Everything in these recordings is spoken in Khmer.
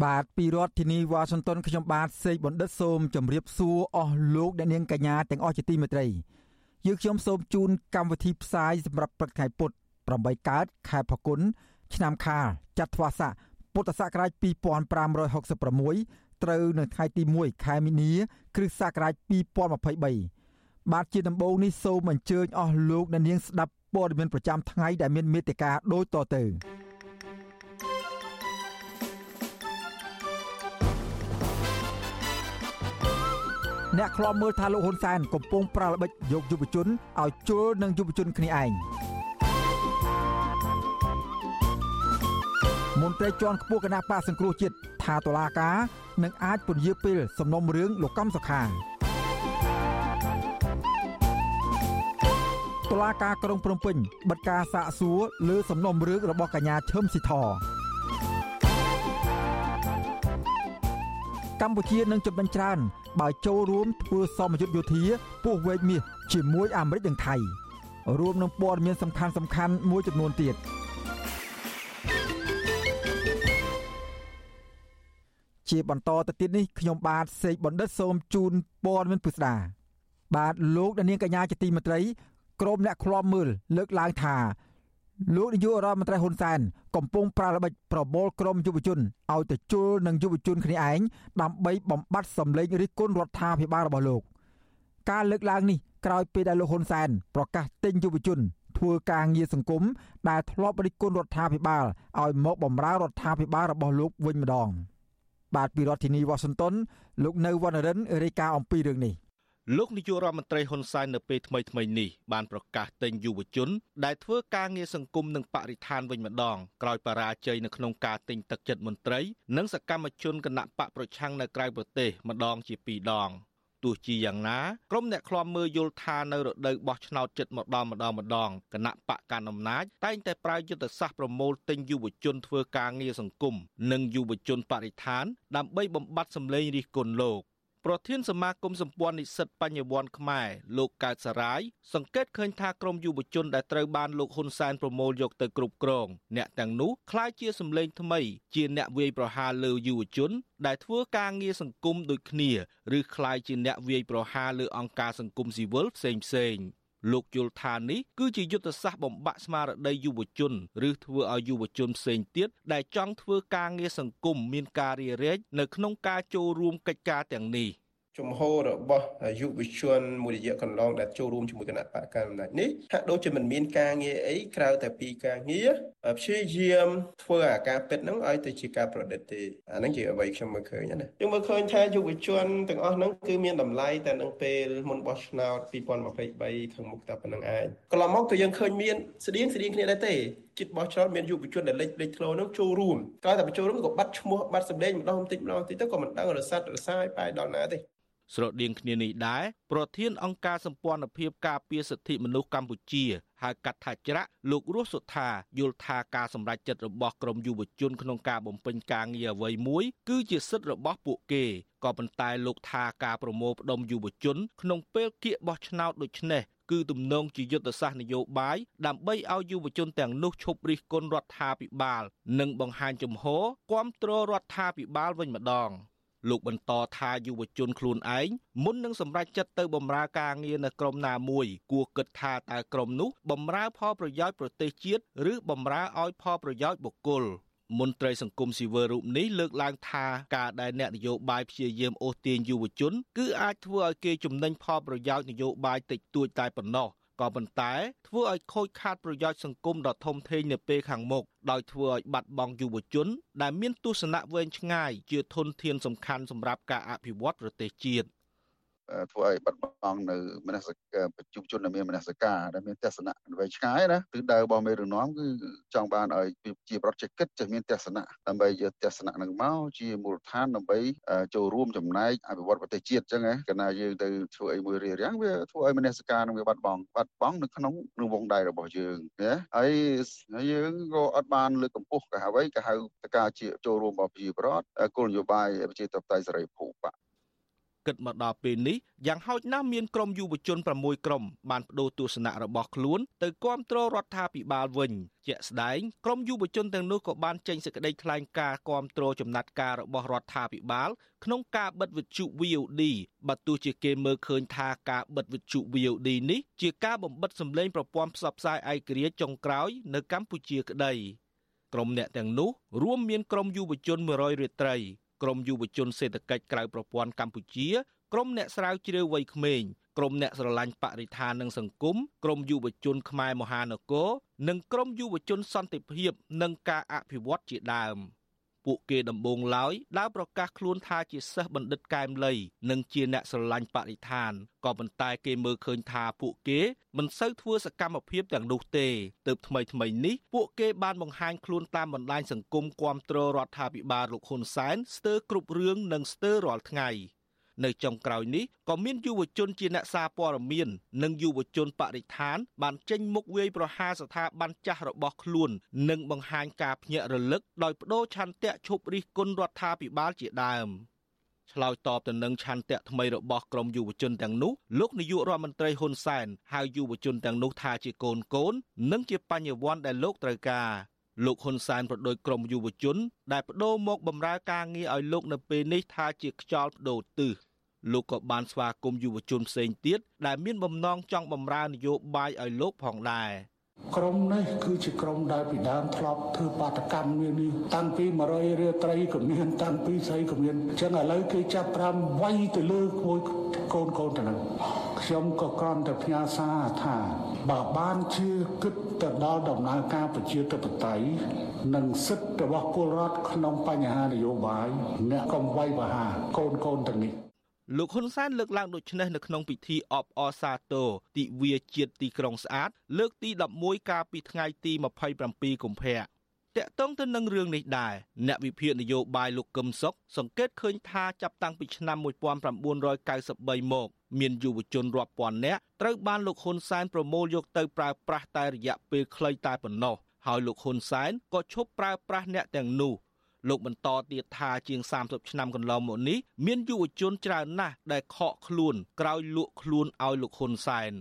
បាទពីរដ្ឋធានីវ៉ាស៊ីនតោនខ្ញុំបាទសេកបណ្ឌិតសូមជម្រាបសួរអស់លោកអ្នកនាងកញ្ញាទាំងអស់ជាទីមេត្រីយើងខ្ញុំសូមជូនកម្មវិធីផ្សាយសម្រាប់ព្រឹកថ្ងៃពុធ8កើតខែផល្គុនឆ្នាំខាលចត្វាស័កពុទ្ធសករាជ2566ត្រូវនៅថ្ងៃទី1ខែមីនាគ្រិស្តសករាជ2023បាទជាដំបូងនេះសូមអញ្ជើញអស់លោកអ្នកនាងស្ដាប់ព័ត៌មានប្រចាំថ្ងៃដែលមានមេត្តាដូចតទៅ អ្នកខ្លាំមើលថាលោកហ៊ុនសែនកំពុងប្រាល្បិចយកយុវជនឲ្យជល់នឹងយុវជនគ្នាឯងមន្ត្រីជាន់ខ្ពស់គណៈបកសង្គ្រោះជាតិថាតុលាការនឹងអាចពន្យាពេលសំណុំរឿងលោកកំសុខាតុលាការក្រុងភ្នំពេញបិទការសាកសួរលើសំណុំរឿងរបស់កញ្ញាឈឹមស៊ីធ កម្ពុជានឹងចំណេញច្រើន បើចូលរួមធ្វើសមយុទ្ធយោធាពោះវែកមាសជាមួយអាមេរិកនិងថៃរួមនឹងព័ត៌មានសំខាន់សំខាន់មួយចំនួនទៀតជាបន្តទៅទៀតនេះខ្ញុំបាទសេកបណ្ឌិតសូមជូនព័ត៌មានពិស្ដាបាទលោកនាងកញ្ញាជាទីមេត្រីក្រុមអ្នកឃ្លាំមើលលើកឡើងថា លោកនាយករដ្ឋមន្ត្រីហ៊ុនសែនកំពុងប្រើល្បិចប្របូលក្រមយុវជនឲ្យទៅជល់នឹងយុវជនគ្នាឯងដើម្បីបំបត្តិសម្លេងរិះគន់រដ្ឋាភិបាលរបស់លោក ការលើកឡើងនេះក្រោយពេលដែលលោកហ៊ុនសែនប្រកាសទិញយុវជនធ្វើការងារសង្គមដែលធ្លាប់រិះគន់រដ្ឋាភិបាលឲ្យមកបម្រើរដ្ឋាភិបាលរបស់លោកវិញម្ដង បាទពីរដ្ឋធានីវ៉ាស៊ីនតោនលោកនៅវណ្ណរិនរាយការណ៍អំពីរឿងនេះ លោកនាយករដ្ឋមន្ត្រីហ៊ុនសែននៅពេលថ្មីថ្មីនេះបានប្រកាសទិញយុវជន ដែលធ្វើការងារសង្គមនិងបរិស្ថានវិញម្ដងក្រោយបរាជ័យនៅក្នុងការទិញទឹកចិត្តមន្ត្រីនិងសកម្មជនគណៈបកប្រឆាំងនៅក្រៅប្រទេសម្ដងជាពីរដងទោះជាយ៉ាងណាក្រុមអ្នកឃ្លាំមើលយល់ថានៅរដូវបោះឆ្នោតចិត្តម្ដងម្ដងម្ដងគណៈបកកណ្ដាលអំណាចតែងតែប្រើយុទ្ធសាស្ត្រប្រមូលទិញយុវជនធ្វើការងារសង្គមនិងយុវជនបរិស្ថានដើម្បីបំបត្តិសម្លេងរិះគន់លោក ប្រធានសមាគមសម្ព័ន្ធនិស្សិតបញ្ញវន្តខ្មែរលោកកើតសារាយសង្កេតឃើញថាក្រមយុវជនដែលត្រូវបានលោកហ៊ុនសែនប្រមូលយកទៅគ្រប់គ្រងអ្នកទាំងនោះคล้ายជាសម្លេងថ្មីជាអ្នកវាយប្រហារលើយុវជនដែលធ្វើការងារសង្គមដូចគ្នាឬคล้ายជាអ្នកវាយប្រហារលើអង្គការសង្គមស៊ីវិលផ្សេងផ្សេង លោកយល់ថានេះគឺជាយុទ្ធសាស្ត្របំបាក់ស្មារតីយុវជនឬធ្វើឲ្យយុវជនផ្សេងទៀតដែលចង់ធ្វើការងារសង្គមមានការរារែកនៅក្នុងការចូលរួមកិច្ចការទាំងនេះ ជំហររបស់យុវជនមួយរយៈកន្លងដែលចូលរួមជាមួយគណៈបកកណ្ដាលអំណាចនេះហាក់ដូចជាមិនមានការងារអីក្រៅតែពីការងារព្យាយាមធ្វើអាការពិតហ្នឹងឲ្យទៅជាការប្រឌិតទេអាហ្នឹងជាអ្វីខ្ញុំមើលឃើញណាយើងមើលឃើញថាយុវជនទាំងអស់ហ្នឹងគឺមានតម្លៃតែនឹងពេលមុនបោះឆ្នោត2023ខាងមុខតែប៉ុណ្្នឹងឯងកន្លងមកក៏យើងឃើញមានស្តៀងស្តៀងគ្នាដែរទេចិត្តបោះឆ្នោតមានយុវជនដែលលេចលេចធ្លោនោះចូលរួមក្រោយតែបញ្ចូលរួមក៏បាត់ឈ្មោះបាត់សម្លេងម្ដងបន្តិចម្ដងបន្តិចទៅក៏មិនដឹងរសាត់រសាយបែរដល់ណាទេស្រដៀងគ្នានេះដែរប្រធានអង្គការសម្ព័ន្ធភាពការពារសិទ្ធិមនុស្សកម្ពុជាហៅកាត់ថាច្រាក់លោករស់សុថាយល់ថាការសម្រេចចិត្តរបស់ក្រមយុវជនក្នុងការបំពេញការងារអ្វីមួយ គឺជាសិទ្ធិរបស់ពួកគេក៏ប៉ុន្តែលោកថាការប្រមូលផ្ដុំយុវជន ក្នុងពេលគៀកបោះឆ្នោតដូចនេះ គឺទំនងជាយុទ្ធសាស្ត្រនយោបាយដើម្បីឲ្យយុវជនទាំងនោះឈប់រិះគន់រដ្ឋាភិបាល និងបង្ហាញជំហរគាំទ្ររដ្ឋាភិបាលវិញម្ដង។លោកបន្តថាយុវជនខ្លួនឯងមុននឹងសម្រេចចិត្តទៅបម្រើការងារនៅក្រមណាមួយគួរគិតថាតើក្រមនោះបម្រើផលប្រយោជន៍ប្រទេសជាតិឬបម្រើឲ្យផលប្រយោជន៍បុគ្គល មន្ត្រីសង្គមស៊ីវិលរូបនេះលើកឡើងថាការដែលអ្នកនយោបាយព្យាយាមអូសទាញយុវជន គឺអាចធ្វើឲ្យគេចំណេញផលប្រយោជន៍នយោបាយតិចតួចតែប៉ុណ្ណោះក៏ប៉ុន្តែធ្វើឲ្យខូចខាតប្រយោជន៍សង្គមដ៏ធំធេងនៅពេលខាងមុខដោយធ្វើឲ្យបាត់បង់យុវជន ដែលមានទស្សនៈវែងឆ្ងាយជាធនធានសំខាន់សម្រាប់ការអភិវឌ្ឍប្រទេសជាតិ ធ្វើឲ្យបាត់បង់នៅមនសិការប្រជុំជនដែលមានមនសិការដែលមានទស្សនៈវែងឆ្ងាយណាទិសដៅរបស់មេរនាំគឺចង់បានឲ្យជាប្រតិគិតចេះមានទស្សនៈដើម្បីយកទស្សនៈនឹងមកជាមូលដ្ឋានដើម្បីចូលរួមចំណែកអភិវឌ្ឍប្រទេសជាតិអញ្ចឹងណាកាលណាយើងទៅធ្វើអីមួយរៀបរៀងវាធ្វើឲ្យមនសិការនឹងវាបាត់បង់បាត់បង់នៅក្នុងក្នុងវងដៃរបស់យើងណាហើយយើងក៏អត់បានលើកកម្ពស់គេហៅអ្វីគេហៅតការជាចូលរួមរបស់ប្រជាប្រដ្ឋគោលនយោបាយប្រជាធិបតេយ្យសេរីភូបៈ គិតមកដល់ពេលនេះយ៉ាងហោចណាស់មានក្រុមយុវជន6ក្រុមបានបដូរទស្សនៈរបស់ខ្លួនទៅគាំទ្ររដ្ឋាភិបាលវិញជាក់ស្ដែងក្រុមយុវជនទាំងនោះក៏បានចេញសេចក្តីថ្លែងការណ៍គាំទ្រចំណាត់ការរបស់រដ្ឋាភិបាល ក្នុងការបិទវិទ្យុ VOD បើទោះជាគេមើលឃើញថាការបិទវិទ្យុ VOD នេះជាការបំបិតសម្លេងប្រព័ន្ធផ្សព្វផ្សាយឯករាជ្យចុងក្រោយនៅកម្ពុជាក្តីក្រុមអ្នកទាំងនោះរួមមានក្រុមយុវជន100រាត្រី ក្រមយុវជនសេដ្ឋកិច្ចក្រៅប្រព័ន្ធកម្ពុជាក្រមអ្នកស្រាវជ្រាវវ័យក្មេងក្រមអ្នកស្រឡាញ់បរិស្ថាននិងសង្គមក្រមយុវជនខ្មែរមហានគរនិងក្រមយុវជនសន្តិភាពនិងការអភិវឌ្ឍជាដើម។ ពួកគេដំបងឡើយដើរប្រកាសខ្លួនថាជាសិស្សបណ្ឌិតកែមលីនិងជាអ្នកស្រឡាញ់បរិស្ថានក៏ប៉ុន្តែគេមើលឃើញថាពួកគេមិនសូវធ្វើសកម្មភាពទាំងនោះទេទើបថ្មីថ្មីនេះពួកគេបានបង្ហាញខ្លួនតាមបណ្ដាញសង្គមគាំទ្ររដ្ឋាភិបាលលោកហ៊ុនសែនស្ទើរគ្រប់រឿងនិងស្ទើររាល់ថ្ងៃ។ នៅចុងក្រោយនេះក៏មានយុវជនជាអ្នកសារព័ត៌មាន និងយុវជនបរិស្ថាន បានចេញមុខវាយប្រហារស្ថាប័នចាស់របស់ខ្លួន និងបង្ហាញការភ្ញាក់រលឹកដោយបដូរឆន្ទៈឈប់រិះគន់រដ្ឋាភិបាលជាដើមឆ្លើយតបទៅនឹងឆន្ទៈថ្មីរបស់ក្រមយុវជនទាំងនោះលោកនាយករដ្ឋមន្ត្រីហ៊ុនសែនហៅយុវជនទាំងនោះថាជាកូនកូន និងជាបញ្ញវន្តដែលលោកត្រូវការលោកហ៊ុនសែនប្រដូចក្រុមយុវជន ដែលបដូរមកបម្រើការងារឲ្យលោកនៅពេលនេះថាជាខ្យល់បដូរទិស លោកក៏បានស្វាគមន៍យុវជនផ្សេងទៀតដែលមានបំណងចង់បម្រើនយោបាយឲ្យលោកផងដែរក្រមនេះគឺជាក្រមដែលពីដើមធ្លាប់ធ្វើបាតកម្មនេះនេះតាំងពី100រាត្រីក៏មានតាំងពីស្អីក៏មានអញ្ចឹងឥឡូវគេចាប់ប្រាំវាយទៅលើមួយកូនកូនទៅនឹងខ្ញុំក៏គ្រាន់តែផ្ញើសារថាបើបានជាគិតទៅដល់ដំណើរការប្រជាធិបតេយ្យនិងសិទ្ធិរបស់ពលរដ្ឋក្នុងបញ្ហានយោបាយអ្នកកុំវាយប្រហារកូនកូនទាំងនេះ លោកហ៊ុនសែនលើកឡើងដូចនេះនៅក្នុងពិធីអបអរសាទរទិវាជាតិទីក្រុងស្អាត លើកទី11កាលពីថ្ងៃទី27កុម្ភៈតកតងទៅនឹងរឿងនេះដែរអ្នកវិភាគនយោបាយលោកកឹមសុខសង្កេតឃើញថាចាប់តាំងពីឆ្នាំ1993មកមានយុវជនរាប់ពាន់នាក់ត្រូវបានលោកហ៊ុនសែនប្រមូលយកទៅប្រើប្រាស់តែរយៈពេលខ្លីតែប៉ុណ្ណោះហើយលោកហ៊ុនសែនក៏ឈប់ប្រើប្រាស់អ្នកទាំងនោះ លោកបន្តទៀតថាជាង30ឆ្នាំកន្លងមកនេះមានយុវជនច្រើនណាស់ដែលខកខ្លួនក្រោយលក់ខ្លួនឲ្យលោកហ៊ុនសែន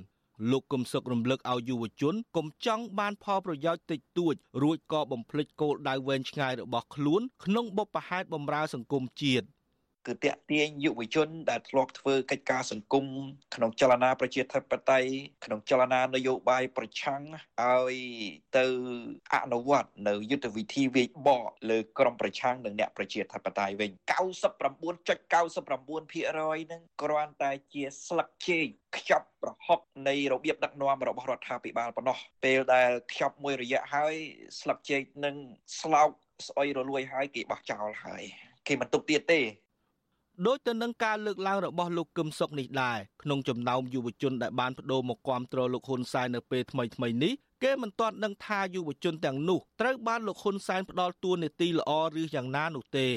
លោកគឹមសុខរំលឹកឲ្យយុវជនកុំចង់បានផលប្រយោជន៍តិចតួចរួចក៏បំភ្លេចគោលដៅវែងឆ្ងាយរបស់ខ្លួនក្នុងបុព្វហេតុបម្រើសង្គមជាតិ គឺតាក់ទាញយុវជនដែលធ្លាប់ធ្វើកិច្ចការសង្គមក្នុងចលនាប្រជាធិបតេយ្យក្នុងចលនានយោបាយប្រឆាំងឲ្យទៅអនុវត្តនៅយុទ្ធវិធីវាយបកលើក្រមប្រឆាំងនិងអ្នកប្រជាធិបតេយ្យវិញ99.99%ហ្នឹងគ្រាន់តែជាស្លឹកជែកខ្ចប់ប្រហុកនៃរបៀបដឹកនាំរបស់រដ្ឋាភិបាលប៉ុណ្ណោះពេលដែលខ្ចប់មួយរយៈហើយស្លឹកជែកនឹងស្លោកស្អុយរលួយហើយគេបោះចោលហើយគេមិនទុកទៀតទេ ដោយទៅនឹងការលើកឡើងរបស់លោកកឹមសុខនេះដែរក្នុងចំណោមយុវជនដែលបានបដូរមកគាំទ្រលោកហ៊ុនសែននៅពេលថ្មីថ្មីនេះគេមិនទាន់ដឹងថាយុវជនទាំងនោះត្រូវបានលោកហ៊ុនសែនផ្ដល់តួនាទីល្អឬយ៉ាងណានោះទេ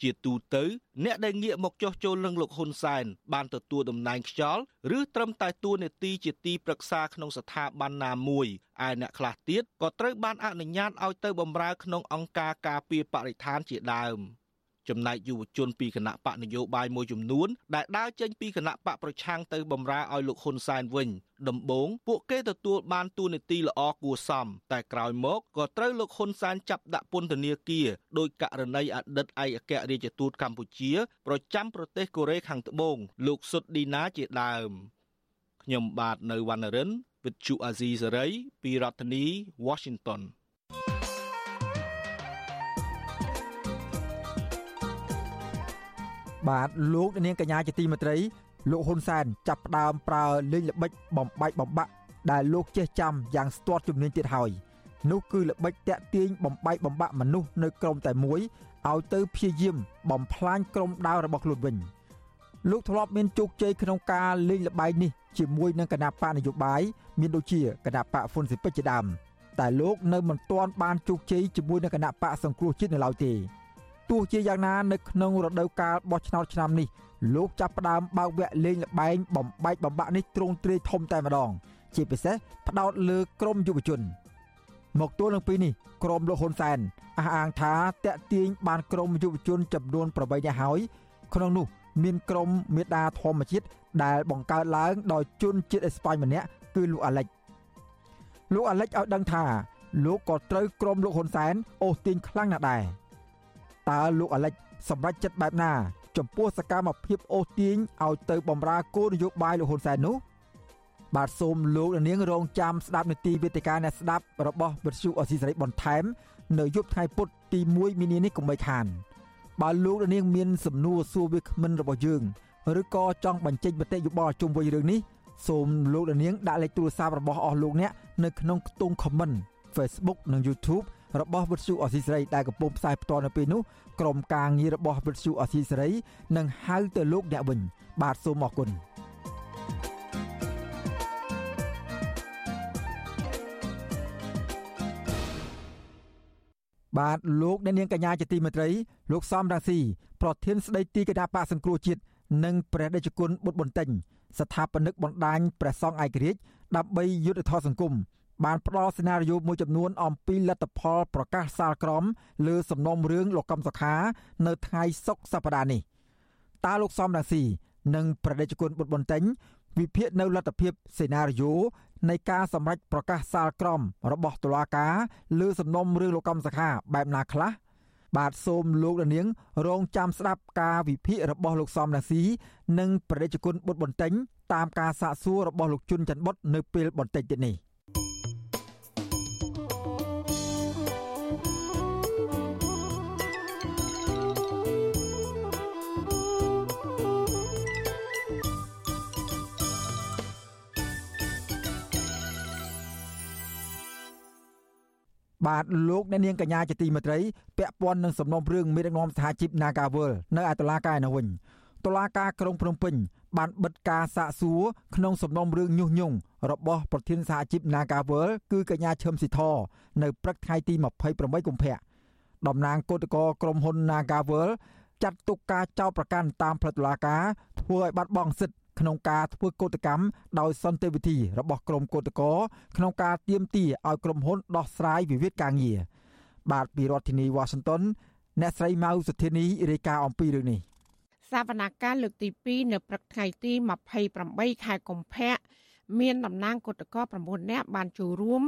ជាទូទៅ អ្នកដែលងាកមកចោះចូលនឹងលោកហ៊ុនសែនបានទទួលតំណែងខ្យល់ឬត្រឹមតែតួនាទីជាទីប្រឹក្សាក្នុងស្ថាប័នណាមួយឯអ្នកខ្លះទៀតក៏ត្រូវបានអនុញ្ញាតឲ្យទៅបម្រើក្នុងអង្គការការពារបរិស្ថានជាដើម។ ចំណែកយុវជនពីគណៈបកនយោបាយមួយចំនួនដែលដើរចេញពីគណៈបកប្រឆាំងទៅបម្រើឲ្យលោកហ៊ុនសែនវិញដំបូងពួកគេទទួលបានទូនាទីល្អគួរសមតែក្រោយមកក៏ត្រូវលោកហ៊ុនសែនចាប់ដាក់ពន្ធនាគារដោយករណីអតីតឯកអគ្គរដ្ឋទូតកម្ពុជា ប្រចាំប្រទេសកូរ៉េខាងត្បូងលោកសុតឌីណាជាដើមខ្ញុំបាទនៅវណ្ណរិន With Chu Azizi Saray ពីរដ្ឋធានី Washington បាទលោកនាងកញ្ញាជាទីមេត្រីលោកហ៊ុនសែនចាប់ផ្ដើមប្រើលេងល្បិចបំបែកបំបាក់ដែលលោកចេះចាំយ៉ាងស្ទាត់ជំនាញទៀតហើយនោះគឺល្បិចតាក់ទាញបំបែកបំបាក់មនុស្សនៅក្រុមតែមួយឲ្យទៅព្យាយាមបំផ្លាញក្រុមដាវរបស់ខ្លួនវិញលោកធ្លាប់មានជោគជ័យក្នុងការលេងល្បែងនេះជាមួយនឹងគណៈបកនយោបាយមានដូចជាគណៈបកហ៊ុនស៊ិពេចជាដើមតែលោកនៅមិនទាន់បានជោគជ័យជាមួយនឹងគណៈបកសង្គ្រោះជាតិនៅឡើយទេ ទោះជាយ៉ាងណានៅក្នុងរដូវកាលបោះឆ្នោតឆ្នាំនេះលោកចាប់ផ្ដើមបើកវគ្គលេងល្បែងបំបែកបំបាក់នេះទ្រង់ទ្រាយធំតែម្ដង ជាពិសេសផ្ដោតលើក្រមយុវជន មកទល់នឹងពេលនេះក្រមលោកហ៊ុនសែនអះអាងថាតាក់ទាញបានក្រមយុវជនចំនួន8នាក់ហើយក្នុងនោះមានក្រមមេដាធម្មជាតិដែលបង្កើតឡើងដោយជនជាតិអេស្ប៉ាញម្នាក់គឺលោកអាលិចលោកអាលិចឲ្យដឹងថាលោកក៏ត្រូវក្រមលោកហ៊ុនសែនអូសទាញខ្លាំងណាស់ដែរ តើលោកអាលិចសម្រេចចិត្តបែបណាចំពោះសកម្មភាពអូសទាញឲ្យទៅបំរើគោលនយោបាយលោកហ៊ុនសែននោះបាទសូមលោកនាងរងចាំស្ដាប់នីតិវេទិកាអ្នកស្ដាប់របស់វិទ្យុអស៊ីសេរីបន្ថែម នៅយប់ថ្ងៃពុធទី1មីនានេះកុំបីខានបើលោកនាងមានសំណួរសួរវាគ្មិនរបស់យើងឬក៏ចង់បញ្ចេញមតិយោបល់ជុំវិញរឿងនេះសូមលោកនាងដាក់លេខទូរស័ព្ទរបស់អស់លោកអ្នកនៅក្នុងខ្ទង់ comment Facebook និង YouTube របស់វិទ្យុអសីសេរីដែលកំពុងផ្សាយផ្ទាល់នៅពេលនេះក្រុមការងាររបស់វិទ្យុអសីសេរីនឹងហៅទៅលោកអ្នកវិញបាទសូមអរគុណបាទលោកអ្នកនាងកញ្ញាជាទីមេត្រីលោកសំរាស៊ីប្រធានស្ដីទីគណៈបកសង្គ្រោះជាតិនិងព្រះដេចគុណបុត្របន្ទិញស្ថាបនិកបណ្ដាញព្រះសង្ឃឯករាជ្យដើម្បីយុទ្ធធរសង្គម បានផ្ដល់សេណារីយ៉ូមួយចំនួនអំពីលទ្ធផលប្រកាសសាលក្រមលើសំណុំរឿងលោកកំសុខា នៅថ្ងៃសុក្រសប្តាហ៍នេះតើលោកសំរាស៊ីនិងប្រដេជគុណបុត្របន្ទិញវិភាគនៅលទ្ធភាពសេណារីយ៉ូនៃការសម្រេចប្រកាសសាលក្រមរបស់តុលាការលើសំណុំរឿងលោកកំសុខាបែបណាខ្លះបាទសូមលោកនាង រងចាំស្ដាប់ការវិភាគរបស់លោកសំរាស៊ីនិងប្រតិជនបុត្របន្ទិញតាមការសាកសួររបស់លោកជុនច័ន្ទបុតនៅពេលបន្តិចទៀតនេះ បាទលោកអ្នកនាងកញ្ញាជាទីមេត្រីពាក់ព័ន្ធនឹងសំណុំរឿងមេដឹកនាំសហជីព Nagawal នៅឯតុលាការនៅវិញតុលាការក្រុងភ្នំពេញបានបិទការសាកសួរក្នុងសំណុំរឿងញុះញង់របស់ប្រធានសហជីព Nagawal គឺកញ្ញាឈឹមស៊ីធនៅព្រឹកថ្ងៃទី28កុម្ភៈតំណាងគឧតកោក្រុមហ៊ុន Nagawal ចាត់ទុកការចោទប្រកាន់តាមផ្លូវតុលាការធ្វើឲ្យបាត់បង់សិទ្ធិ ក្នុងការធ្វើកោតកម្មដោយសន្តិវិធីរបស់ក្រមកោតក្រក្នុងការទៀមទាឲ្យក្រុមហ៊ុនដោះស្រាយវិវាទការងារបាទពីរដ្ឋធានី Washington អ្នកស្រីម៉ៅសុធានីរាយការណ៍អំពីរឿងនេះសវនកម្មលើកទី2នៅព្រឹកថ្ងៃទី28ខែកុម្ភៈមានតំណាងគឧតកោ9នាក់បានចូលរួម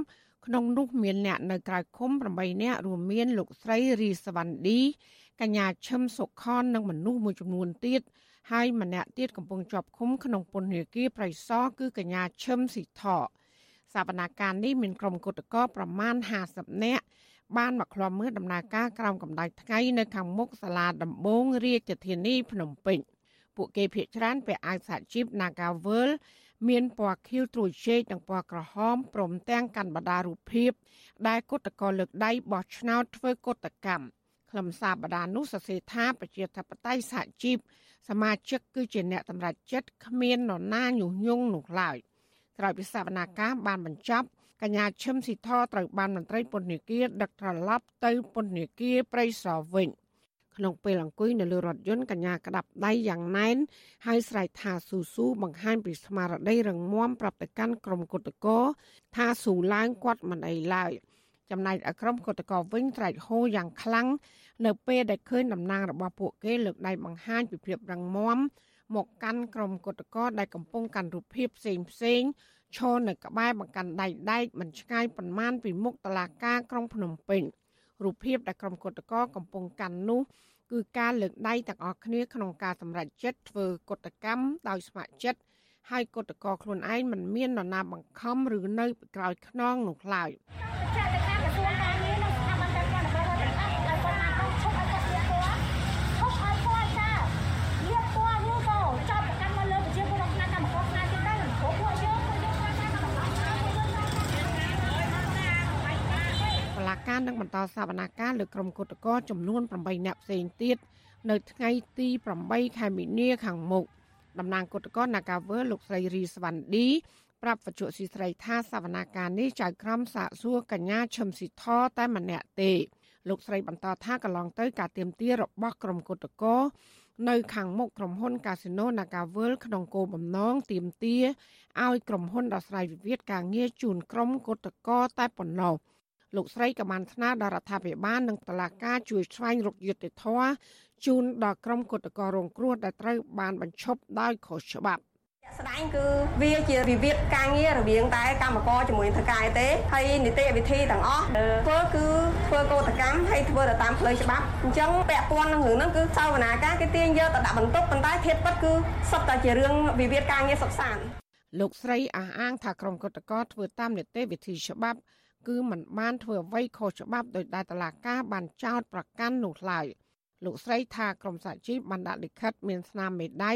ក្នុងនោះមានអ្នកនៅក្រៅឃុំ8នាក់រួមមានលោកស្រីរីសវណ្ឌី កញ្ញាឈឹមសុខននិងមនុស្សមួយចំនួនទៀតហើយម្នាក់ទៀតកំពុងជាប់ឃុំក្នុងពន្ធនាគារប្រៃសណគឺកញ្ញាឈឹមស៊ីថសវនាការនេះមានក្រុមគុតកោប្រមាណ50នាក់បានមកឃ្លាំមើលដំណើរការក្រោមកម្ដៅថ្ងៃនៅខាងមុខសាលាដំបងរាជធានីភ្នំពេញពួកគេភ័យច្រានពាក់អាវសហជីព Nagawal មានពណ៌ខៀវត្រួយឆេកនិងពណ៌ក្រហមព្រមទាំងកាន់បដារូបភាពដែលគុតកោលើកដៃបោះឆ្នោតធ្វើគុតកម្ម ខ្លឹមសារបដានោះសរសេរថាប្រជាធិបតេយ្យសហជីពសមាជិកគឺជាអ្នកសម្រេចចិត្តគ្មាននរណាញុះញង់នោះឡើយក្រោយពីសវនាការបានបញ្ចប់កញ្ញាឈឹមស៊ីធត្រូវបានមន្ត្រីពន្ធនាគារដឹកត្រឡប់ទៅពន្ធនាគារព្រៃសរវិញក្នុងពេលអង្គុយនៅលើរថយន្តកញ្ញាក្តាប់ដៃយ៉ាងណែនហើយស្រែកថាស៊ូស៊ូបង្ហាញពីស្មារតីរឹងមាំប្រាប់ទៅកាន់ក្រុមគុតកោថាស៊ូឡើងគាត់មិនអីឡើយ ចំណែកឯក្រុមគុតកោវិញត្រែកហូយ៉ាងខ្លាំងនៅពេលដែលឃើញតំណាងរបស់ពួកគេលើកដៃបង្ហាញពីភាពរឹងមាំមកកាន់ក្រុមគុតកោដែលកំពុងកាន់រូបភាពផ្សេងផ្សេងឈរនៅក្បែរបង្កាន់ដៃដែកមិនឆ្ងាយប៉ុន្មានពីមុខតឡាការក្រុងភ្នំពេញរូបភាពដែលក្រុមគុតកោកំពុងកាន់នោះគឺការលើកដៃទាំងអស់គ្នាក្នុងការសម្រេចចិត្តធ្វើកតកម្មដោយស្ម័គ្រចិត្តហើយកតកោខ្លួនឯងមិនមាននរណាបង្ខំឬនៅក្រោយខ្នងនោះឡើយ ការនឹងបន្តសវនាការលើក្រុមគុតកោចំនួន8នាក់ផ្សេងទៀតនៅថ្ងៃទី8ខែមីនាខាងមុខតំណាងគឧតកោ Nagavel លោកស្រីរីសវណ្ឌីប្រាប់វត្ថុស៊ីស្រីថាសវនាការនេះចៅក្រមសាកសួរកញ្ញាឈឹមស៊ីធតែម្នាក់ទេលោកស្រីបន្តថាកន្លងទៅការទៀមទារបស់ក្រុមគឧតកោនៅខាងមុខក្រុមហ៊ុន Casino Nagavel ក្នុងគោលបំណងទៀមទាឲ្យក្រុមហ៊ុនដោះស្រាយវិវាទការងារជូនក្រុមគឧតកោតែប៉ុណ្ណោះ លោកស្រីក៏បានស្នើដល់រដ្ឋាភិបាលនិងតុលាការជួយស្វែងរកយុត្តិធម៌ជូនដល់ក្រុមគឧតកររងគ្រោះដែលត្រូវបានបញ្ឈប់ដោយខុសច្បាប់ស្ដែងគឺវាជាវិវាទការងាររវាងតែកម្មករជាមួយថៅកែទេហើយនីតិវិធីទាំងអស់ធ្វើគឺធ្វើកោតកម្មហើយធ្វើទៅតាមផ្លូវច្បាប់អញ្ចឹងពាក់ព័ន្ធនឹងរឿងហ្នឹងគឺសាវនាការគេទាញយកទៅដាក់បន្ទុកប៉ុន្តែធៀបពិតគឺសុទ្ធតែជារឿងវិវាទការងារសុខសាន្តលោកស្រីអះអាងថាក្រុមគឧតកោធ្វើតាមនីតិវិធីច្បាប់ គឺมันបានធ្វើអ្វីខុសច្បាប់ដោយដែលតឡាការបានចោទប្រកាន់នោះឡើយលោកស្រីថាក្រមសហជីពបានដាក់លិខិតមានស្នាមមេដៃ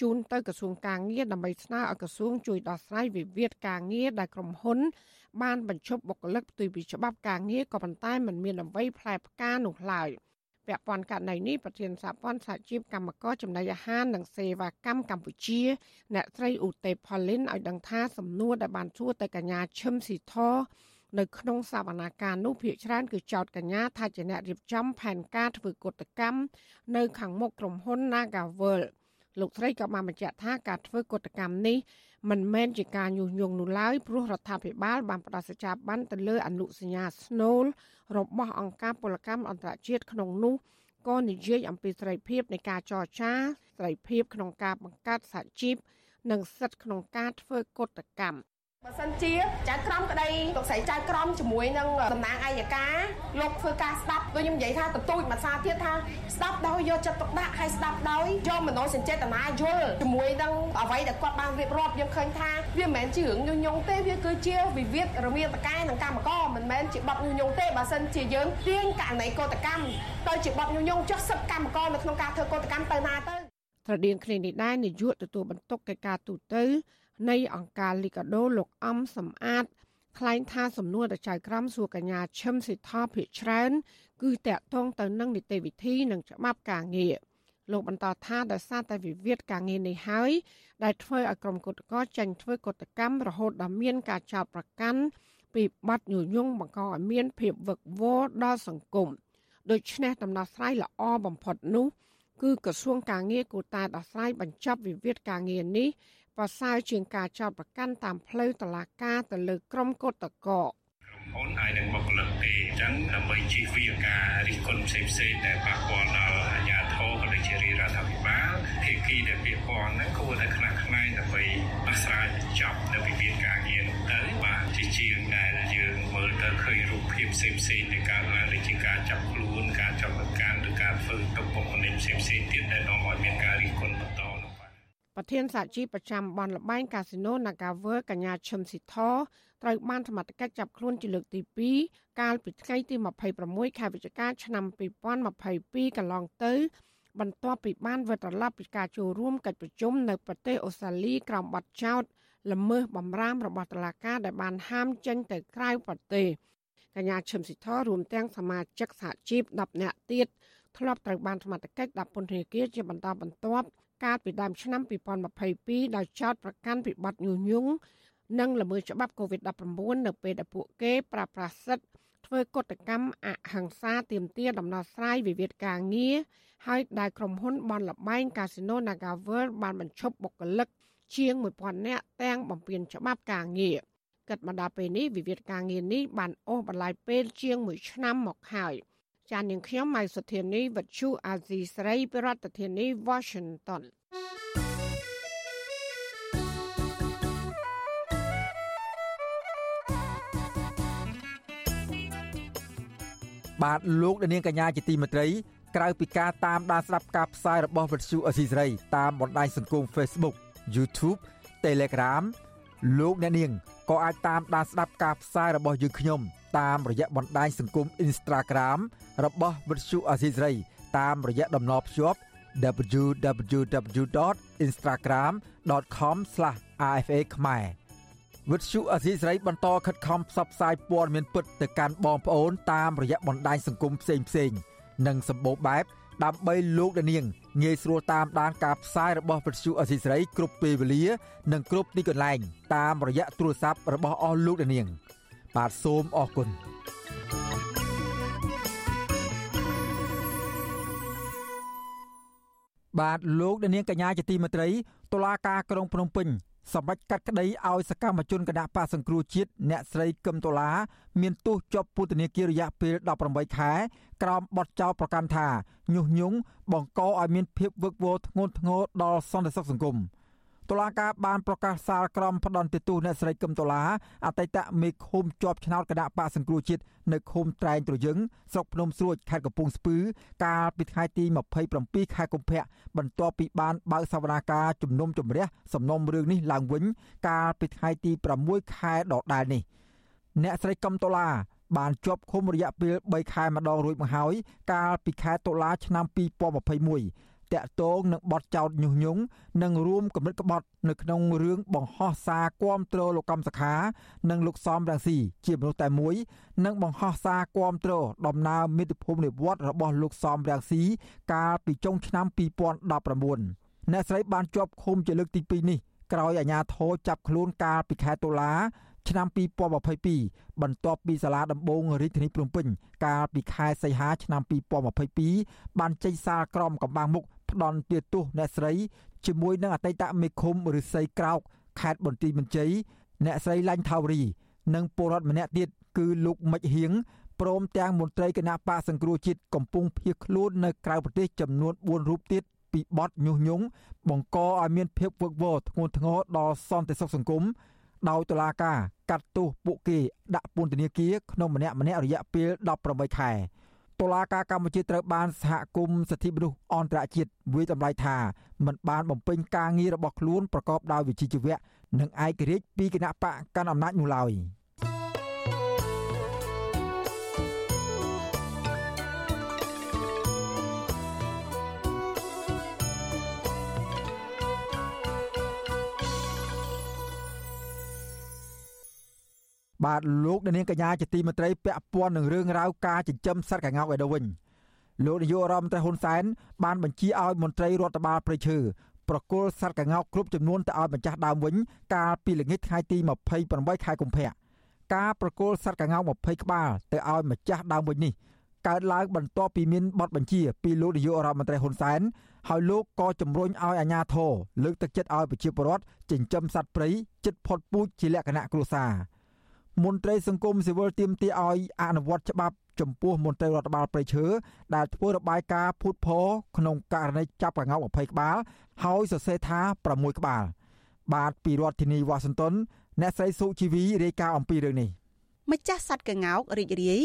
ជូនទៅក្រសួងការងារដើម្បីស្នើឲ្យក្រសួងជួយដោះស្រាយវិវាទការងារដែលក្រុមហ៊ុន បានបញ្ឈប់បុគ្គលិកផ្ទុយពីច្បាប់ការងារក៏ប៉ុន្តែมันមានអ្វីផ្លែផ្កានោះឡើយពាក់ព័ន្ធករណីនេះប្រធានសហព័ន្ធសហជីពកម្មករចំណីអាហារនិងសេវាកម្មកម្ពុជា អ្នកស្រីឧទេផលីនឲ្យដឹងថាសំណួរដែលបានសួរទៅកញ្ញាឈឹមស៊ីធ នៅក្នុងសវនាការនោះភាគច្រើនគឺចោតកញ្ញាថាជាអ្នករៀបចំផែនការធ្វើកុតកម្មនៅខាងមុខក្រុមហ៊ុន Nagavel លោកស្រីក៏បានបញ្ជាក់ថាការធ្វើកុតកម្មនេះមិនមែនជាការញុះញង់នោះឡើយព្រោះរដ្ឋាភិបាលបានផ្ដល់សេចក្ដីបានទៅលើអនុសញ្ញាស្នូលរបស់អង្គការពលកម្មអន្តរជាតិក្នុងនោះក៏និយាយអំពីសេរីភាពនៃការចរចាសេរីភាពក្នុងការបង្កើតសហជីពនិងសិទ្ធិក្នុងការធ្វើកុតកម្ម បើសិនជាចៅក្រមក្តីលោកស្រីចៅក្រមជាមួយនឹងតំណាងអัยការលោកធ្វើការស្ដាប់ដូចខ្ញុំនិយាយថាទទូចមួយសារទៀតថាស្ដាប់ដោយយកចិត្តទុកដាក់ហើយស្ដាប់ដោយយកមនោសញ្ចេតនាយល់ជាមួយនឹងអ្វីដែលគាត់បានរៀបរាប់យើងឃើញថាវាមិនមែនជារឿងញុះញង់ទេវាគឺជាវិវាទរវាងតកែនិងកម្មករមិនមែនជាបទញុះញង់ទេបើសិនជាយើងទាញករណីកោតកម្មទៅជាបទញុះញង់ចុះសិទ្ធិកម្មករនៅក្នុងការធ្វើកោតកម្មទៅណាទៅត្រដៀងគ្នានេះដែរនាយកទទួលបន្ទុកកិច្ចការទូតទៅ នៃអង្គការលីកាដូលោកអំសំអាតថ្លែងថាសំណួរទៅចៅក្រមសួរកញ្ញាឈឹមសិដ្ឋាភិច្រើន គឺតកតងទៅនឹងនីតិវិធីនិងច្បាប់ការងារលោកបន្តថាដោយសារតែវិវាទការងារនេះហើយដែលធ្វើឲ្យក្រុមគឧតកោចាញ់ធ្វើកុតកម្មរហូតដល់មានការចោទប្រកាន់ពីបទញុះញង់បង្កឲ្យមានភាពវឹកវរដល់សង្គមដូច្នេះដំណោះស្រាយល្អបំផុតនោះគឺក្រសួងការងារគូតែដោះស្រាយបញ្ចប់វិវាទការងារនេះ ប្រសើរជាងការចោទប្រកាន់តាមផ្លូវតុលាការទៅលើក្រុមកុតកោហ៊ុនហើយនឹងបុគ្គលិកទេអញ្ចឹងដើម្បីជៀសវាងការរិះគន់ផ្សេងផ្សេងដែលប៉ះពាល់ដល់អាជ្ញាធរក៏ដូចជារដ្ឋាភិបាលភាគីដែលពាក់ព័ន្ធហ្នឹងគួរតែខ្នះខ្នែងដើម្បីដោះស្រាយចប់នៅវិវាទការងារទៅបាទជាជាងដែលយើងមើលទៅឃើញរូបភាពផ្សេងផ្សេងនៃការឡើងដូចជាការចាប់ខ្លួនការចាប់ប្រកាន់ឬការធ្វើទុកបុកម្នេញផ្សេងផ្សេងទៀតដែលនាំឲ្យមានការរិះគន់បន្ត ប្រធានសហជីពប្រចាំបនលបែងកាស៊ីណូ Nagawer កញ្ញាឈឹមស៊ីធត្រូវបានសមត្ថកិច្ចចាប់ខ្លួនជាលើកទី2កាលពីថ្ងៃទី26ខែវិច្ឆិកាឆ្នាំ2022កន្លងទៅ បន្ទាប់ពីបានវិលត្រឡប់ពីការចូលរួមកិច្ចប្រជុំនៅប្រទេសអូស្ត្រាលីក្រោមបទចោទល្មើសបំរាមរបស់តុលាការដែលបានហាមចេញទៅក្រៅប្រទេសកញ្ញាឈឹមស៊ីធរួមទាំងសមាជិកសហជីព10នាក់ទៀតធ្លាប់ត្រូវបានសមត្ថកិច្ចដាក់ពន្ធនាគារជាបន្តបន្ទាប់ កាលពីដើមឆ្នាំ2022ដោយចោទប្រកាន់ពីបទញុះញង់និងល្មើសច្បាប់ COVID-19 នៅពេលដែលពួកគេប្រាស្រ័យសិទ្ធិធ្វើកតកម្មអហិង្សាទាមទារដំណោះស្រាយវិវាទការងារហើយដែលក្រុមហ៊ុនបនលបែងកាស៊ីណូ Nagavel បានបញ្ឈប់បុគ្គលិកជាង1000នាក់ទាំងបំពេញច្បាប់ការងារគិតមកដល់ពេលនេះវិវាទការងារនេះបានអូសបន្លាយពេលជាង1ឆ្នាំមកហើយ។ ចាននាងខ្ញុំម៉ៃសុធានីវັດឈូអាស៊ីស្រីប្រធានាធិបតី Washington បាទលោកនាងកញ្ញាជាទីមេត្រីក្រៅពីការតាមដានស្ដាប់ការផ្សាយរបស់វិទ្យុអស៊ីសេរីតាមបណ្ដាញសង្គម Facebook YouTube Telegram លោកអ្នកនាងក៏អាចតាមដានស្ដាប់ការផ្សាយរបស់យើងខ្ញុំ តាមរយៈបណ្ដាញសង្គម Instagram របស់វិទ្យុអាស៊ីសេរីតាមរយៈតំណភ្ជាប់ www.instagram.com/rfa ខ្មែរវិទ្យុអាស៊ីសេរីបន្តខិតខំផ្សព្វផ្សាយព័ត៌មានពិតទៅកាន់បងប្អូនតាមរយៈបណ្ដាញសង្គមផ្សេងៗនិងសម្បូរបែបដើម្បីលោកដានាងងាយស្រួលតាមដានការផ្សាយរបស់វិទ្យុអស៊ីសេរីគ្រប់ពេលវេលា និងគ្រប់ទីកន្លែងតាមរយៈទូរស័ព្ទរបស់អស់លោកអ្នកនាង បាទសូមអរគុណបាទលោកអ្នកនាងកញ្ញាជាទីមេត្រីតុលាការក្រុងភ្នំពេញសម្រាប់កាត់ក្តីឲ្យសកម្មជនគណៈបកសង្គ្រោះជាតិអ្នកស្រីកឹមដុល្លារមានទោសជាប់ពន្ធនាគាររយៈពេល18ខែក្រោមបទចោទប្រកាន់ថាញុះញង់បង្កឲ្យមានភាពវឹកវរធ្ងន់ធ្ងរដល់សន្តិសុខសង្គម។ តុលាការបានប្រកាសសាលក្រមផ្ដន្ទាទោសអ្នកស្រីកឹមតូឡាអតីតមេឃុំជាប់ឆ្នោតគណៈបកសង្គ្រោះជាតិនៅឃុំត្រែងត្រយឹងស្រុកភ្នំស្រួចខេត្តកំពង់ស្ពឺកាលពីថ្ងៃទី27ខែកុម្ភៈបន្ទាប់ពីបានបើកសវនាការជំនុំជម្រះសំណុំរឿងនេះឡើងវិញ កាលពីថ្ងៃទី6ខែដដែលនេះអ្នកស្រីកឹមតូឡាបានជាប់ឃុំរយៈពេល3ខែម្ដងរួចមកហើយកាលពីខែតុលាឆ្នាំ2021 តាក់ទងនឹងបទចោទញុះញង់និងរួមគំនិតក្បត់នៅក្នុងរឿងបង្ហោះសារគាំទ្រលោកកំសខា និងលោកសំរងស៊ីជាមនុស្សតែមួយនិងបង្ហោះសារគាំទ្រដំណើរមាតុភូមិនិវត្តរបស់លោកសំរងស៊ីកាលពីចុងឆ្នាំ2019អ្នកស្រីបានជាប់ឃុំជាលើកទី2នេះក្រោយអាជ្ញាធរចាប់ខ្លួនកាលពីខែតុលាឆ្នាំ2022បន្ទាប់ពីសាលាដំបងរាជធានីភ្នំពេញកាលពីខែសីហាឆ្នាំ2022បានចេញសារក្រមកម្បាំងមុខ ផ្ដន់ទាទោសអ្នកស្រីជាមួយនឹងអតីតមេឃុំឫស្សីក្រោកខេត្តបន្ទាយមានជ័យអ្នកស្រីឡាញ់ថាវរី និងពលរដ្ឋម្នាក់ទៀតគឺលោកមិចហៀងព្រមទាំងមន្ត្រីគណៈបកសង្គ្រោះជាតិកំពុងភៀសខ្លួននៅក្រៅប្រទេសចំនួន4រូបទៀតពីបទញុះញង់បង្កឲ្យមានភាពវឹកវរធ្ងន់ធ្ងរដល់សន្តិសុខសង្គមដោយតុលាការកាត់ទោសពួកគេដាក់ពន្ធនាគារក្នុងម្នាក់ម្នាក់រយៈពេល18ខែ តុលាការកម្ពុជាត្រូវបានសហគមន៍សិទ្ធិមនុស្សអន្តរជាតិវិយតម្លៃថាមិនបានបំពេញការងាររបស់ខ្លួនប្រកបដោយវិជ្ជាជីវៈនិងឯករាជ្យពីគណៈបកកាន់អំណាចនោះឡើយ។ បាទលោកនាងកញ្ញាជាទីមេត្រីពាក់ព័ន្ធនឹងរឿងរ៉ាវការចិញ្ចឹមសត្វកង្កោកឯទៅវិញលោកនាយករដ្ឋមន្ត្រីហ៊ុនសែនបានបញ្ជាឲ្យមន្ត្រីរដ្ឋបាលព្រៃឈើប្រគល់សត្វកង្កោកគ្រប់ចំនួនទៅឲ្យម្ចាស់ដើមវិញកាលពីល្ងាចថ្ងៃទី28ខែកុម្ភៈការប្រគល់សត្វកង្កោក20ក្បាលទៅឲ្យម្ចាស់ដើមវិញនេះកើតឡើងបន្ទាប់ពីមានបទបញ្ជាពីលោកនាយករដ្ឋមន្ត្រីហ៊ុនសែនហើយលោកក៏ជំរុញឲ្យអាជ្ញាធរលើកទឹកចិត្តឲ្យប្រជាពលរដ្ឋចិញ្ចឹមសត្វព្រៃជិតផុតពូជជាលក្ខណៈគ្រួសារ មន្ត្រីសង្គមស៊ីវិលទាមទារឲ្យអនុវត្តច្បាប់ចំពោះមន្ត្រីរដ្ឋបាលព្រៃឈើដែលធ្វើរបាយការណ៍ភូតផលក្នុងករណីចាប់កង្កោ20ក្បាល ហើយសរសេរថា6ក្បាល បាទពីរដ្ឋធានីវ៉ាស៊ីនតោនអ្នកស្រីសុជីវីរាយការណ៍អំពីរឿងនេះម្ចាស់សត្វកង្កោករីករាយ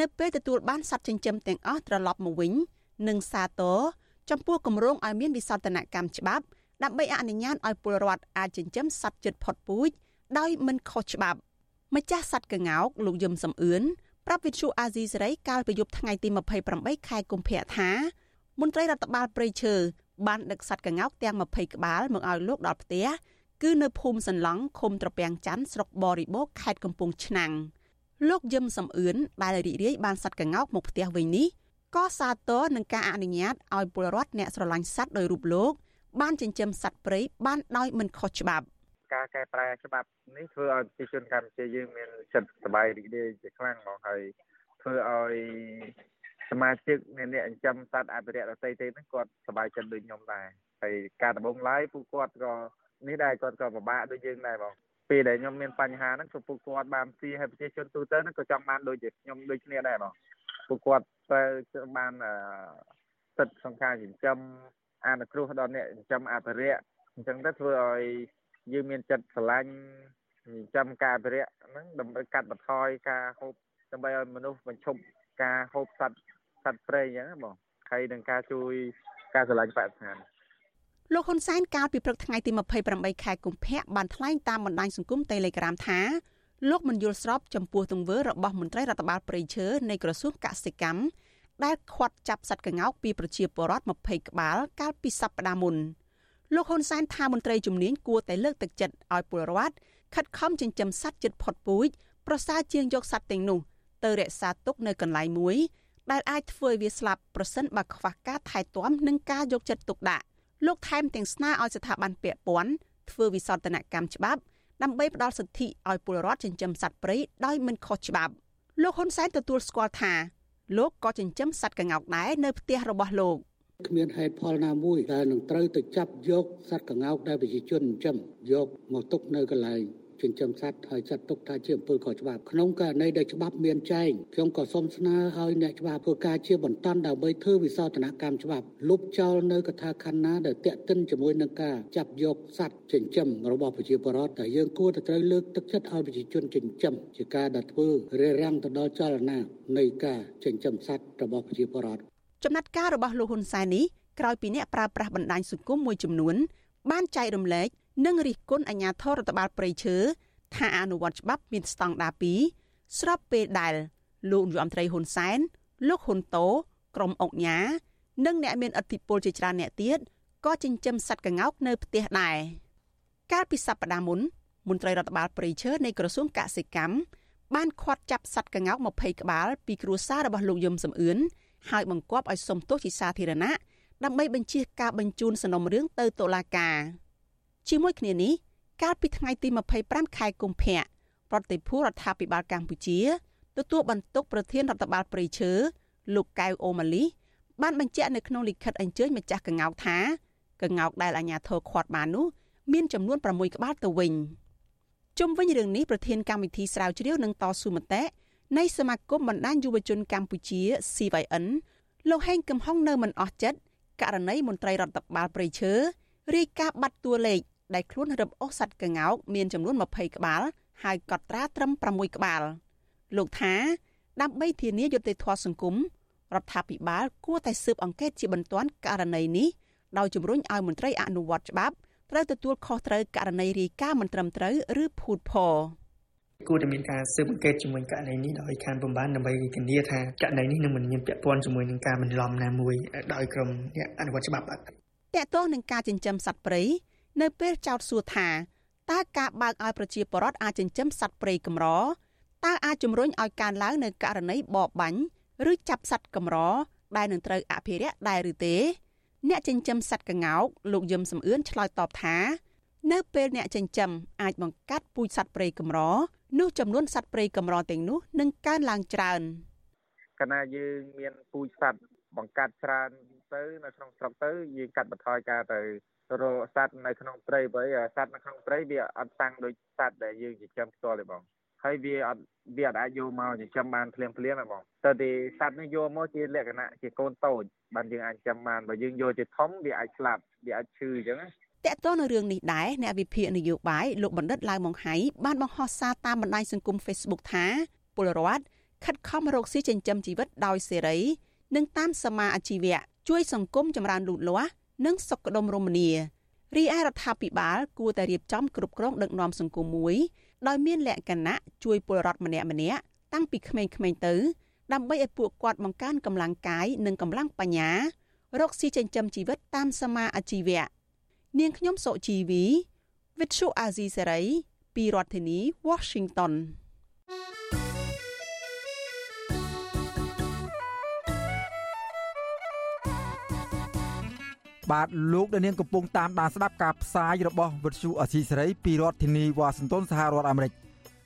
នៅពេលទទួលបានសត្វចិញ្ចឹមទាំងអស់ត្រឡប់មកវិញនិងសាទរចំពោះគម្រោងឲ្យមានវិសោធនកម្មច្បាប់ដើម្បីអនុញ្ញាតឲ្យពលរដ្ឋអាចចិញ្ចឹមសត្វជិតផុតពូជដោយមិនខុសច្បាប់ ម្ចាស់សត្វកង្កោកលោកយឹមសំអឿនប្រាប់វិទ្យុអាស៊ីសេរីកាលពីយប់ថ្ងៃទី28ខែកុម្ភៈថាមន្ត្រីរដ្ឋបាលព្រៃឈើបានដឹកសត្វកង្កោកទាំង20ក្បាលមកឲ្យលោកដល់ផ្ទះគឺនៅភូមិសន្លង់ឃុំត្រពាំងច័ន្ទស្រុកបរិបូរខេត្តកំពង់ឆ្នាំងលោកយឹមសំអឿនដែលរីករាយបានសត្វកង្កោកមកផ្ទះវិញនេះក៏សាទរនឹងការអនុញ្ញាតឲ្យពលរដ្ឋអ្នកស្រឡាញ់សត្វដោយរូបលោកបានចិញ្ចឹមសត្វព្រៃបានដោយមិនខុសច្បាប់ ការកែប្រែច្បាប់នេះធ្វើឲ្យប្រជាជនកម្ពុជាយើងមានចិត្តសប្បាយរីករាយជាខ្លាំងមកហើយធ្វើឲ្យសមាជិកអ្នកអ្នកចិញ្ចឹមសត្វអភិរក្សដទៃទេហ្នឹងគាត់សប្បាយចិត្តដូចខ្ញុំដែរហើយការដំបងឡាយពួកគាត់ក៏នេះដែរគាត់ក៏ពិបាកដូចយើងដែរបងពេលដែលខ្ញុំមានបញ្ហាហ្នឹងក៏ពួកគាត់បានស៊ីហើយប្រជាជនទូទៅហ្នឹងក៏ចង់បានដូចជាខ្ញុំដូចគ្នាដែរបងពួកគាត់ត្រូវបានសិទ្ធិក្នុងការចិញ្ចឹមអនុគ្រោះដល់អ្នកចិញ្ចឹមអភិរក្សអញ្ចឹងទៅធ្វើឲ្យ យើងមានចិត្តស្រឡាញ់ចិញ្ចឹមការអភិរក្សហ្នឹងដើម្បីកាត់បន្ថយការហូបដើម្បីឲ្យមនុស្សបញ្ឈប់ការហូបសត្វសត្វព្រៃអញ្ចឹងបងហើយនឹងការជួយការស្រឡាញ់បរិស្ថានលោកហ៊ុនសែនកាលពីព្រឹកថ្ងៃទី28ខែកុម្ភៈបានថ្លែងតាមបណ្ដាញសង្គម Telegram ថាលោកមិនយល់ស្របចំពោះទង្វើរបស់មន្ត្រីរដ្ឋបាលព្រៃឈើនៃក្រសួងកសិកម្មដែលខាត់ចាប់សត្វកង្កោកពីប្រជាពលរដ្ឋ20ក្បាលកាលពីសប្តាហ៍មុន។ លោកហ៊ុនសែនថាមន្ត្រីជំនាញគួរតែលើកទឹកចិត្តឲ្យពលរដ្ឋខិតខំចិញ្ចឹមសត្វជិតផុតពូជប្រសើរជាងយកសត្វទាំងនោះទៅរក្សាទុកនៅកន្លែងមួយដែលអាចធ្វើឲ្យវាស្លាប់ប្រសិនបើខ្វះការថែទាំនិងការយកចិត្តទុកដាក់លោកថែមទាំងស្នើឲ្យស្ថាប័នពាក់ព័ន្ធធ្វើវិសោធនកម្មច្បាប់ដើម្បីផ្ដល់សិទ្ធិឲ្យពលរដ្ឋចិញ្ចឹមសត្វព្រៃដោយមិនខុសច្បាប់លោកហ៊ុនសែនទទួលស្គាល់ថាលោកក៏ចិញ្ចឹមសត្វក្ងោកដែរនៅផ្ទះរបស់លោក គ្មានហេតុផលណាមួយដែលនឹងត្រូវទៅចាប់យកសត្វក្ងោកដែលប្រជាជនចិញ្ចឹមយកមកទុកនៅកន្លែងចិញ្ចឹមសត្វហើយចាត់ទុកថាជាអំពើខុសច្បាប់ក្នុងករណីដែលច្បាប់មានចែងខ្ញុំក៏សូមស្នើឲ្យអ្នកច្បាប់ធ្វើការជាបន្តដើម្បីធ្វើវិសោធនកម្មច្បាប់លុបចោលនៅកថាខណ្ឌណាដែលតាក់ទិនជាមួយនឹងការចាប់យកសត្វចិញ្ចឹមរបស់ប្រជាពលរដ្ឋតែយើងគួរតែត្រូវលើកទឹកចិត្តឲ្យប្រជាជនចិញ្ចឹមជាការដែលធ្វើរារាំងទៅដល់ចលនានៃការចិញ្ចឹមសត្វរបស់ប្រជាពលរដ្ឋ ចំណាត់ការរបស់លោកហ៊ុនសែននេះក្រោយពីអ្នកប្រើប្រាស់បណ្ដាញសង្គមមួយចំនួន បានចែករំលែកនិងរិះគន់អាជ្ញាធររដ្ឋបាលព្រៃឈើថាអនុវត្តច្បាប់មានស្តង់ដារ2ស្របពេលដែលលោកនាយរដ្ឋមន្ត្រីហ៊ុនសែនលោកហ៊ុនតូក្រុមអង្គញានិងអ្នកមានឥទ្ធិពលជាច្រើនអ្នកទៀតក៏ចិញ្ចឹមសត្វក្ងោកនៅផ្ទះដែរកាលពីសប្តាហ៍មុនមន្ត្រីរដ្ឋបាលព្រៃឈើនៃក្រសួងកសិកម្មបានឃាត់ចាប់សត្វក្ងោក20ក្បាលពីគ្រួសាររបស់លោកយឹមសំអឿន ហើយបង្គាប់ឲ្យសុំទោសជាសាធារណៈដើម្បីបញ្ជាការបញ្ជូនសំណុំរឿងទៅតុលាការជាមួយគ្នានេះកាលពីថ្ងៃទី25ខែកុម្ភៈប្រតិភូរដ្ឋាភិបាលកម្ពុជាទទួលបន្ទុកប្រធានរដ្ឋបាលព្រៃឈើលោកកៅអូម៉ាលីបានបញ្ជាក់នៅក្នុងលិខិតអញ្ជើញម្ចាស់កងោកថាកងោកដែលអាជ្ញាធរឃាត់បាននោះមានចំនួន6ក្បាលទៅវិញជុំវិញរឿងនេះប្រធានកម្មវិធីស្រាវជ្រាវនឹងតស៊ូមតិ នៃសមាគមបណ្ដាញយុវជនកម្ពុជា CYN លោកហេងកំហុងនៅមិនអស់ចិត្តករណីមន្ត្រីរដ្ឋបាលព្រៃឈើរាយការណ៍បាត់តួលេខដែលខ្លួនរឹបអូសសត្វកង្កោកមានចំនួន20ក្បាលហើយកត់ត្រាត្រឹម6ក្បាល លោកថា ដើម្បីធានាយុត្តិធម៌សង្គមរដ្ឋាភិបាលគួរតែស៊ើបអង្កេតជាបន្ទាន់ករណីនេះដោយជំរុញឲ្យមន្ត្រីអនុវត្តច្បាប់ត្រូវទទួលខុសត្រូវករណីរាយការណ៍មិនត្រឹមត្រូវឬភូតភរ គួរតែមានការស៊ើបអង្កេតជាមួយករណីនេះដោយខាងបំបានដើម្បីធានាថាករណីនេះនឹងមិនមានពាក់ព័ន្ធជាមួយនឹងការបន្លំណាមួយដោយក្រុមអ្នកអនុវត្តច្បាប់បាទតកតងនឹងការចិញ្ចឹមសត្វព្រៃនៅពេលចោទសួរថាតើការបើកឲ្យប្រជាពលរដ្ឋអាចចិញ្ចឹមសត្វព្រៃកម្រតើអាចជំរុញឲ្យកើនឡើងនៅករណីបបបាញ់ឬចាប់សត្វកម្រដែលនឹងត្រូវអភិរក្សដែរឬទេ អ្នកចិញ្ចឹមសត្វកង្កោកលោកយឹមសំអឿនឆ្លើយតបថា នៅពេលអ្នកចិញ្ចឹមអាចបង្កាត់ពូជសត្វព្រៃកម្រនោះចំនួនសត្វព្រៃកម្រទាំងនោះនឹងកើនឡើងច្រើនកាលណាយើងមានពូជសត្វបង្កាត់ច្រើនទៅនៅក្នុងស្រុកទៅយើងកាត់បន្ថយការទៅរកសត្វនៅក្នុងព្រៃបើសត្វនៅក្នុងព្រៃវាអត់តាំងដូចសត្វដែលយើងចិញ្ចឹមផ្ទាល់ទេបងហើយវាអត់វាអត់អាចយកមកចិញ្ចឹមបានភ្លាមភ្លាមទេបងតើទីសត្វនេះយកមកជាលក្ខណៈជាកូនតូចបានយើងអាចចិញ្ចឹមបានបើយើងយកជាធំវាអាចស្លាប់វាអាចឈឺអញ្ចឹង តកតនៅរឿងនេះដែរអ្នកវិភាគនយោបាយលោកបណ្ឌិតឡាវម៉ុងហៃបានបង្ហោះសារតាមបណ្ដាញសង្គម Facebook ថាពលរដ្ឋខិតខំរកស៊ីចិញ្ចឹមជីវិតដោយសេរី និងតាមសមាអាជីវៈជួយសង្គមចម្រើនលូតលាស់និងសុខដុមរមនារីឯរដ្ឋាភិបាលគួរតែរៀបចំគ្រប់គ្រងដឹកនាំសង្គមមួយដោយមានលក្ខណៈជួយពលរដ្ឋម្នាក់ម្នាក់តាំងពីក្មេងៗទៅ ដើម្បីឲ្យពួកគាត់បង្កើនកម្លាំងកាយនិងកម្លាំងបញ្ញារកស៊ីចិញ្ចឹមជីវិតតាមសមាអាជីវៈ នាងខ្ញុំសុជីវី Vithu Azizi Serai ពីរដ្ឋធានី Washington បាទលោកដានៀងកំពុងតាមដានស្ដាប់ការផ្សាយរបស់វិទ្យុអសីសេរីពីរដ្ឋធានីវ៉ាស៊ីនតោនសហរដ្ឋអាមេរិក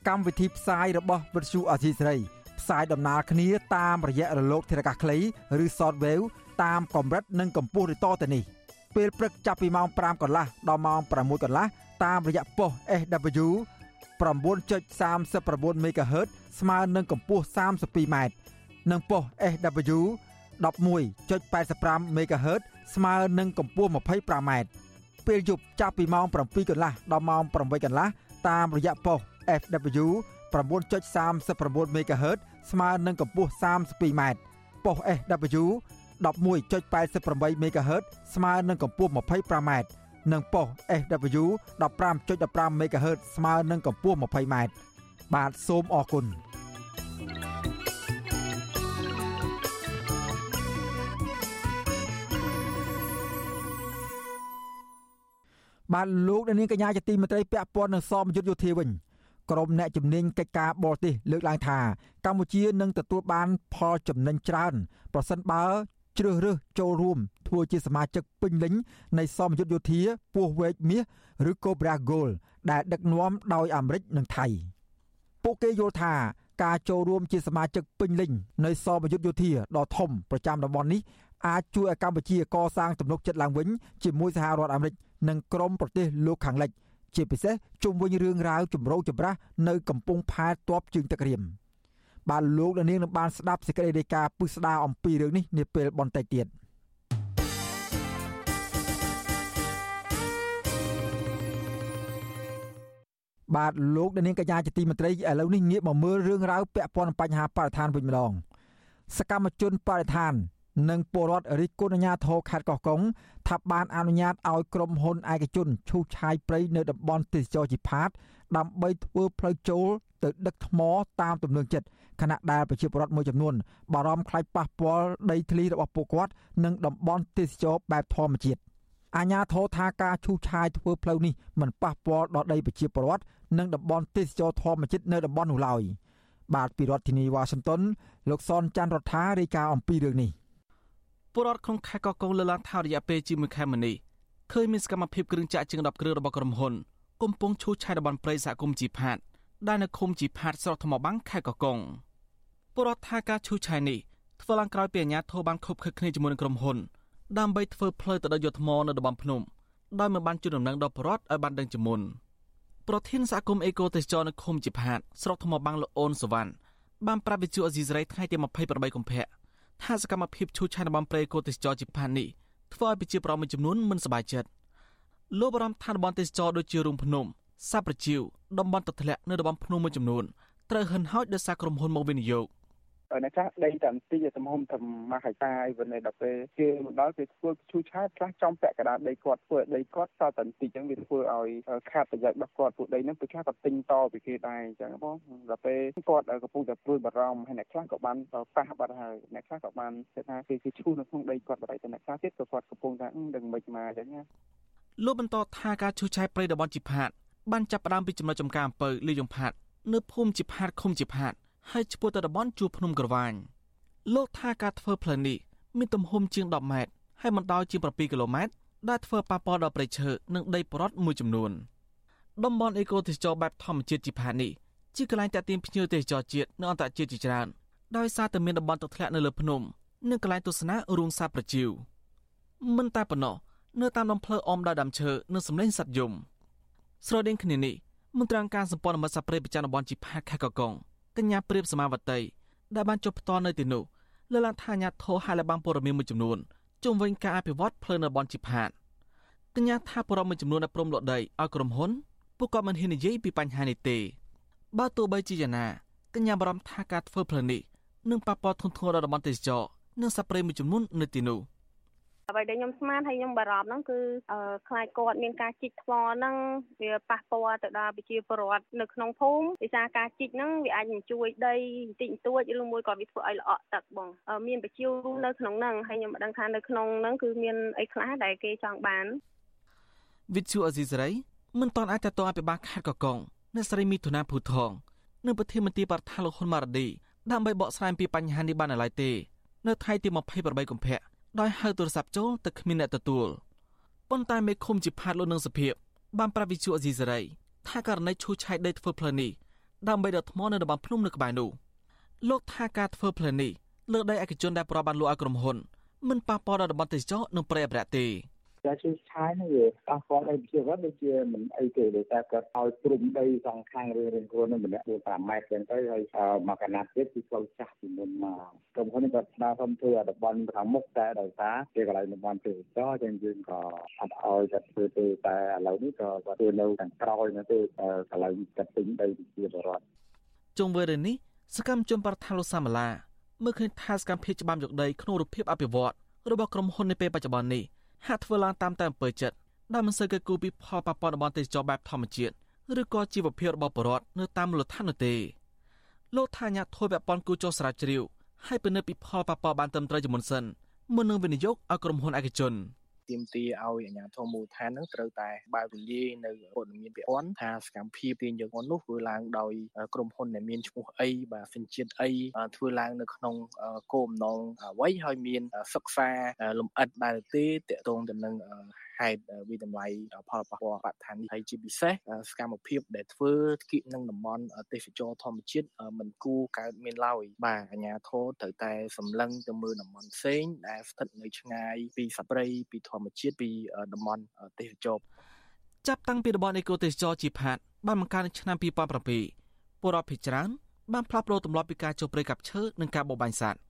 កម្មវិធីផ្សាយរបស់វិទ្យុអសីសេរីផ្សាយដំណើរគ្នាតាមរយៈរលកធារកាសខ្លីឬ shortwave តាមកម្រិតនិងកម្ពស់ដូចតទៅនេះ ពេលព្រឹកចាប់ពីម៉ោង5កន្លះដល់ម៉ោង6កន្លះតាមរយៈប៉ុស SW 9.39 MHz ស្មើនឹងកម្ពស់ 32m និងប៉ុស SW 11.85 MHz ស្មើនឹងកម្ពស់ 25m ពេលយប់ចាប់ពីម៉ោង7កន្លះដល់ម៉ោង8កន្លះតាមរយៈប៉ុស FW 9.39 MHz ស្មើនឹងកម្ពស់ 32m ប៉ុស SW 11.88 MHz ស្មើនឹងកម្ពស់ 25m និងប៉ុស SW 15.15 MHz ស្មើនឹងកម្ពស់ 20m បាទសូមអរគុណបាទលោកនាងកញ្ញាជាទីមេត្រីពាក់ព័ន្ធនឹងសមយុទ្ធយោធាវិញក្រមអ្នកជំនាញកិច្ចការបរទេសលើកឡើងថាកម្ពុជានឹងទទួលបានផលចំណេញច្រើនប្រសិនបើ ជ្រើសរើសចូលរួមធ្វើជាសមាជិកពេញលេញនៃសមយុទ្ធយោធាពោះវែកមាសឬ Cobra Gold ដែលដឹកនាំដោយអាមេរិកនិងថៃពួកគេយល់ថាការចូលរួមជាសមាជិកពេញលេញនៃសមយុទ្ធយោធាដ៏ធំប្រចាំតំបន់នេះអាចជួយឲ្យកម្ពុជាកសាងទំនុកចិត្តឡើងវិញជាមួយសហរដ្ឋអាមេរិកនិងក្រុមប្រទេសលោកខាងលិច ជាពិសេសជុំវិញរឿងរ៉ាវចម្រូងចម្រាសនៅកំពង់ផែតបជើងទឹករៀម បាទលោកនាងនឹងបានស្ដាប់សេចក្តីរាយការណ៍ពិស្ដារអំពីរឿងនេះនាពេលបន្តិចទៀតបាទលោកនាងកញ្ញាជាទីមេត្រីឥឡូវនេះងាកមកមើលរឿងរ៉ាវពាក់ព័ន្ធនឹងបញ្ហាបរិស្ថានវិញម្ដងសកម្មជនបរិស្ថាន និងពលរដ្ឋរិះគន់អាជ្ញាធរខេត្តកោះកុងថាបានអនុញ្ញាតឲ្យក្រុមហ៊ុនឯកជនឈូសឆាយព្រៃនៅតំបន់ទេសចរជីផាត ដើម្បីធ្វើផ្លូវចូលទៅដឹកថ្មតាមទំនើងចិត្ត ខណៈដែលប្រជាពលរដ្ឋមួយចំនួនបារម្ភខ្លាចប៉ះពាល់ដីធ្លីរបស់ពួកគាត់និងតំបន់ទេសចរបែបធម្មជាតិអាជ្ញាធរថាការឈូសឆាយធ្វើផ្លូវនេះមិនប៉ះពាល់ដល់ដីប្រជាពលរដ្ឋនិងតំបន់ទេសចរធម្មជាតិនៅតំបន់នោះឡើយបាទពីរដ្ឋធានីវ៉ាស៊ីនតោនលោកសនច័ន្ទរដ្ឋារាយការណ៍អំពីរឿងនេះពលរដ្ឋក្នុងខេត្តកោះកុងលើកឡើងថារយៈពេលជាមួយខែមុននេះឃើញមានសកម្មភាពគ្រឿងចាក់ជាង10គ្រឿងរបស់ក្រុមហ៊ុនកំពុងឈូសឆាយតំបន់ព្រៃសហគមន៍ជីផាតដែលនៅឃុំជីផាតស្រុកថ្មបាំងខេត្តកោះកុង ពលរដ្ឋថាការឈូសឆាយនេះធ្វើឡើងក្រោយពីអាជ្ញាធរបានខົບខិតគ្នាជាមួយនឹងក្រុមហ៊ុនដើម្បីធ្វើផ្លូវទៅដល់យុទ្ធថ្មនៅតំបន់ភ្នំដោយមិនបានជូនដំណឹងដល់ពលរដ្ឋឲ្យបានដឹងជាមុនប្រធានសហគមន៍អេកូទេសចរនៅឃុំជីផាតស្រុកថ្មបាំងលោកអូនសវណ្ណបានប្រាប់វិទ្យុអេស៊ីសរ៉ៃថ្ងៃទី28កុម្ភៈថាសកម្មភាពឈូសឆាយតំបន់ព្រៃកូទេសចរជីផាននេះធ្វើឲ្យប្រជាប្រដ្ឋមួយចំនួនមិនសប្បាយចិត្តលោកបារម្ភថាតំបន់ទេសចរដូចជារូងភ្នំសាប្រជីវតំបន់ទឹកធ្លាក់នៅតំបន់ភ្នំមួយចំនួនត្រូវហិនហោចដោយសារក្រុមហ៊ុនមកវិនិយោគ អ្នកខ្លះដីតែបន្តិចទំហំតែមួយហិកតាឯវិញដល់ពេលគេមកដល់គេធ្វើឈូឆាតខ្លះចំពាក់កណ្ដាលដីគាត់ធ្វើដីគាត់សល់តែបន្តិចអញ្ចឹងវាធ្វើឲ្យខាតប្រយោជន៍របស់គាត់ពួកដីហ្នឹងពេលខ្លះក៏ទិញតពីគេដែរអញ្ចឹងបងដល់ពេលគាត់កំពុងតែព្រួយបារម្ភហើយអ្នកខ្លះក៏បានប៉ះបាត់ហើយអ្នកខ្លះក៏បានគិតថាគេគេឈូនៅក្នុងដីគាត់បាត់ហើយតែអ្នកខ្លះទៀតក៏គាត់កំពុងថាដឹងមិនមកអញ្ចឹងណាលោកបន្តថាការឈូសឆាយព្រៃតំបន់ជីផាតបានចាប់ផ្ដើមពីចំណុចចំការអំពៅលីយ៉ុងផាតនៅភូមិជីផាតឃុំជីផាត ហើយឆ្ពោះទៅតំបន់ជួរភ្នំក្រវាញលោកថាការធ្វើផ្លូវនេះមានទំហំជាង10ម៉ែត្រហើយបណ្ដោយជាង7គីឡូម៉ែត្រដែលធ្វើប៉ះពាល់ដល់ព្រៃឈើនិងដីប្រត់មួយចំនួនតំបន់អេកូទេសចរបែបធម្មជាតិជីផានេះជាកន្លែងតាក់ទាញភ្ញៀវទេសចរជាតិនិងអន្តរជាតិជាច្រើនដោយសារតែមានតំបន់ទឹកធ្លាក់នៅលើភ្នំនិងកន្លែងទស្សនារូងសាប្រជៀវមិនតែប៉ុណ្ណោះនៅតាមដងផ្លូវអមដោយដើមឈើនិងសម្លេងសត្វយំស្រដៀងគ្នានេះមន្ត្រីអង្គការសម្ព័ន្ធមិត្តសព្វព្រៃប្រចាំតំបន់ជីផាខេត្តកកុង កញ្ញាព្រៀបសមាវតីដែលបានចុះផ្ទាល់នៅទីនោះលើកឡើងថាអាញាធរហើយបានព័ត៌មានមួយចំនួនជុំវិញការអភិវឌ្ឍផ្លូវនៅបនជីផាតកញ្ញាថាព័ត៌មានចំនួនដែលព្រមលក់ដីឲ្យក្រុមហ៊ុនពួកគាត់មិនហ៊ាននិយាយពីបញ្ហានេះទេបើទោះបីជាយ៉ាងណាកញ្ញាបារម្ភថាការធ្វើផ្លូវនេះនឹងប៉ះពាល់ធ្ងន់ធ្ងរដល់តំបន់ទេសចរនិងសត្វព្រៃមួយចំនួននៅទីនោះ។ អ្វីដែលខ្ញុំស្មានហើយខ្ញុំបារម្ភហ្នឹងគឺខ្លាចគាត់មានការជីកថ្មហ្នឹងវាប៉ះពាល់ទៅដល់ប្រជាពលរដ្ឋនៅក្នុងភូមិដោយសារការជីកហ្នឹងវាអាចនឹងជួយដីបន្តិចបន្តួចឬមួយក៏វាធ្វើឲ្យល្អក់ទឹកបងមានប្រជាពលរដ្ឋនៅក្នុងហ្នឹងហើយខ្ញុំមិនដឹងថានៅក្នុងហ្នឹងគឺមានអីខ្លះដែលគេចង់បានវិទ្យុអេស៊ីសរ៉ៃមិនតាន់អាចតតអភិបាលខេត្តកកុងអ្នកស្រីមីធុនាភូថងនៅប្រធានមន្ត្រីបរដ្ឋាលោកហ៊ុនម៉ារ៉ាឌីដើម្បីបកស្រាយពីបញ្ហានេះបានឡើយទេ នៅថ្ងៃទី28កុម្ភៈ ដោយហៅទូរស័ព្ទចូលតែគ្មានអ្នកទទួលប៉ុន្តែមេឃុំជាផាតលោកនឹងសុភាពបានប្រាប់វិទ្យុអេស៊ីសេរីថាករណីឈូសឆាយដីធ្វើផ្លូវនេះដើម្បីដកថ្មនៅតំបន់ភ្នំនៅក្បែរនោះលោកថាការធ្វើផ្លូវនេះលើដីឯកជនដែលប្របានលក់ឲ្យក្រុមហ៊ុនមិនប៉ះពាល់ដល់តំបន់ទេសចរនិងប្រៃអភិរក្សទេ ការជួយឆាយនេះវាប៉ះពាល់ដល់ជីវិតដូចជាមិនអីទេដោយសារគាត់ឲ្យព្រំដីសងខាងរឿងរឿងខ្លួននឹងម្នាក់4 5ម៉ែត្រចឹងទៅហើយមកកណាត់ទៀតគឺផ្លូវចាស់ពីមុនមកក្រុមហ៊ុននេះគាត់ស្នើសុំធ្វើតំបន់ខាងមុខតែដោយសារជាកន្លែងតំបន់ទេសចរចឹងយើងក៏អត់ឲ្យគាត់ធ្វើទេតែឥឡូវនេះក៏គាត់ធ្វើនៅខាងក្រោយនោះទេកន្លែងគាត់ទិញដីជាបរដ្ឋជុំវិញរឿងនេះសកម្មជនប្រធានលោកសាមាឡាមើលឃើញថាសកម្មភាពច្បាប់យកដីក្នុងរូបភាពអភិវឌ្ឍរបស់ក្រុមហ៊ុននៅពេលបច្ចុប្បន្ននេះ ហាក់ធ្វើឡើងតាមតែអំពើចិត្តដែលមិនសូវគិតគូរពីផលប៉ះពាល់របស់ទេសចរបែបធម្មជាតិឬក៏ជីវភាពរបស់ប្រជាពលរដ្ឋនៅតាមមូលដ្ឋាននោះទេលោកថាញាធួយពាក់ព័ន្ធគូចុះស្រាវជ្រាវឲ្យពិនិត្យពីផលប៉ះពាល់បានត្រឹមត្រូវជាមុនសិនមុននឹងវិនិយោគឲ្យក្រុមហ៊ុនឯកជន ទាមទារឲ្យអាជ្ញាធរមូលដ្ឋាននឹងត្រូវតែបើកទូលាយនៅព័ត៌មានពាក់ព័ន្ធថាសកម្មភាពទាញយកនោះធ្វើឡើងដោយក្រុមហ៊ុនដែលមានឈ្មោះអីបាទសិនជាតិអីធ្វើឡើងនៅក្នុងគោលបំណងអ្វីហើយមានសិក្សាលំអិតដែរទេតកតងទៅនឹង ហេតុវិតម្លៃផលប៉ះពាល់បរិស្ថាននេះហើយជាពិសេសសកម្មភាពដែលធ្វើគៀកនឹងតំបន់ទេសចរធម្មជាតិមិនគួរកើតមានឡើយបាទអាជ្ញាធរត្រូវតែសម្លឹងទៅមើលតំបន់ផ្សេងដែលស្ថិតនៅឆ្ងាយពីសត្វព្រៃពីធម្មជាតិពីតំបន់ទេសចរចាប់តាំងពីតំបន់អេកូទេសចរជាផាតបានបង្កើតនៅឆ្នាំ2007ពលរដ្ឋភេជ្ច្រើនបានផ្លាស់ប្ដូរទម្លាប់ពីការចូលព្រៃកាប់ឈើនិងការបរបាញ់សត្វ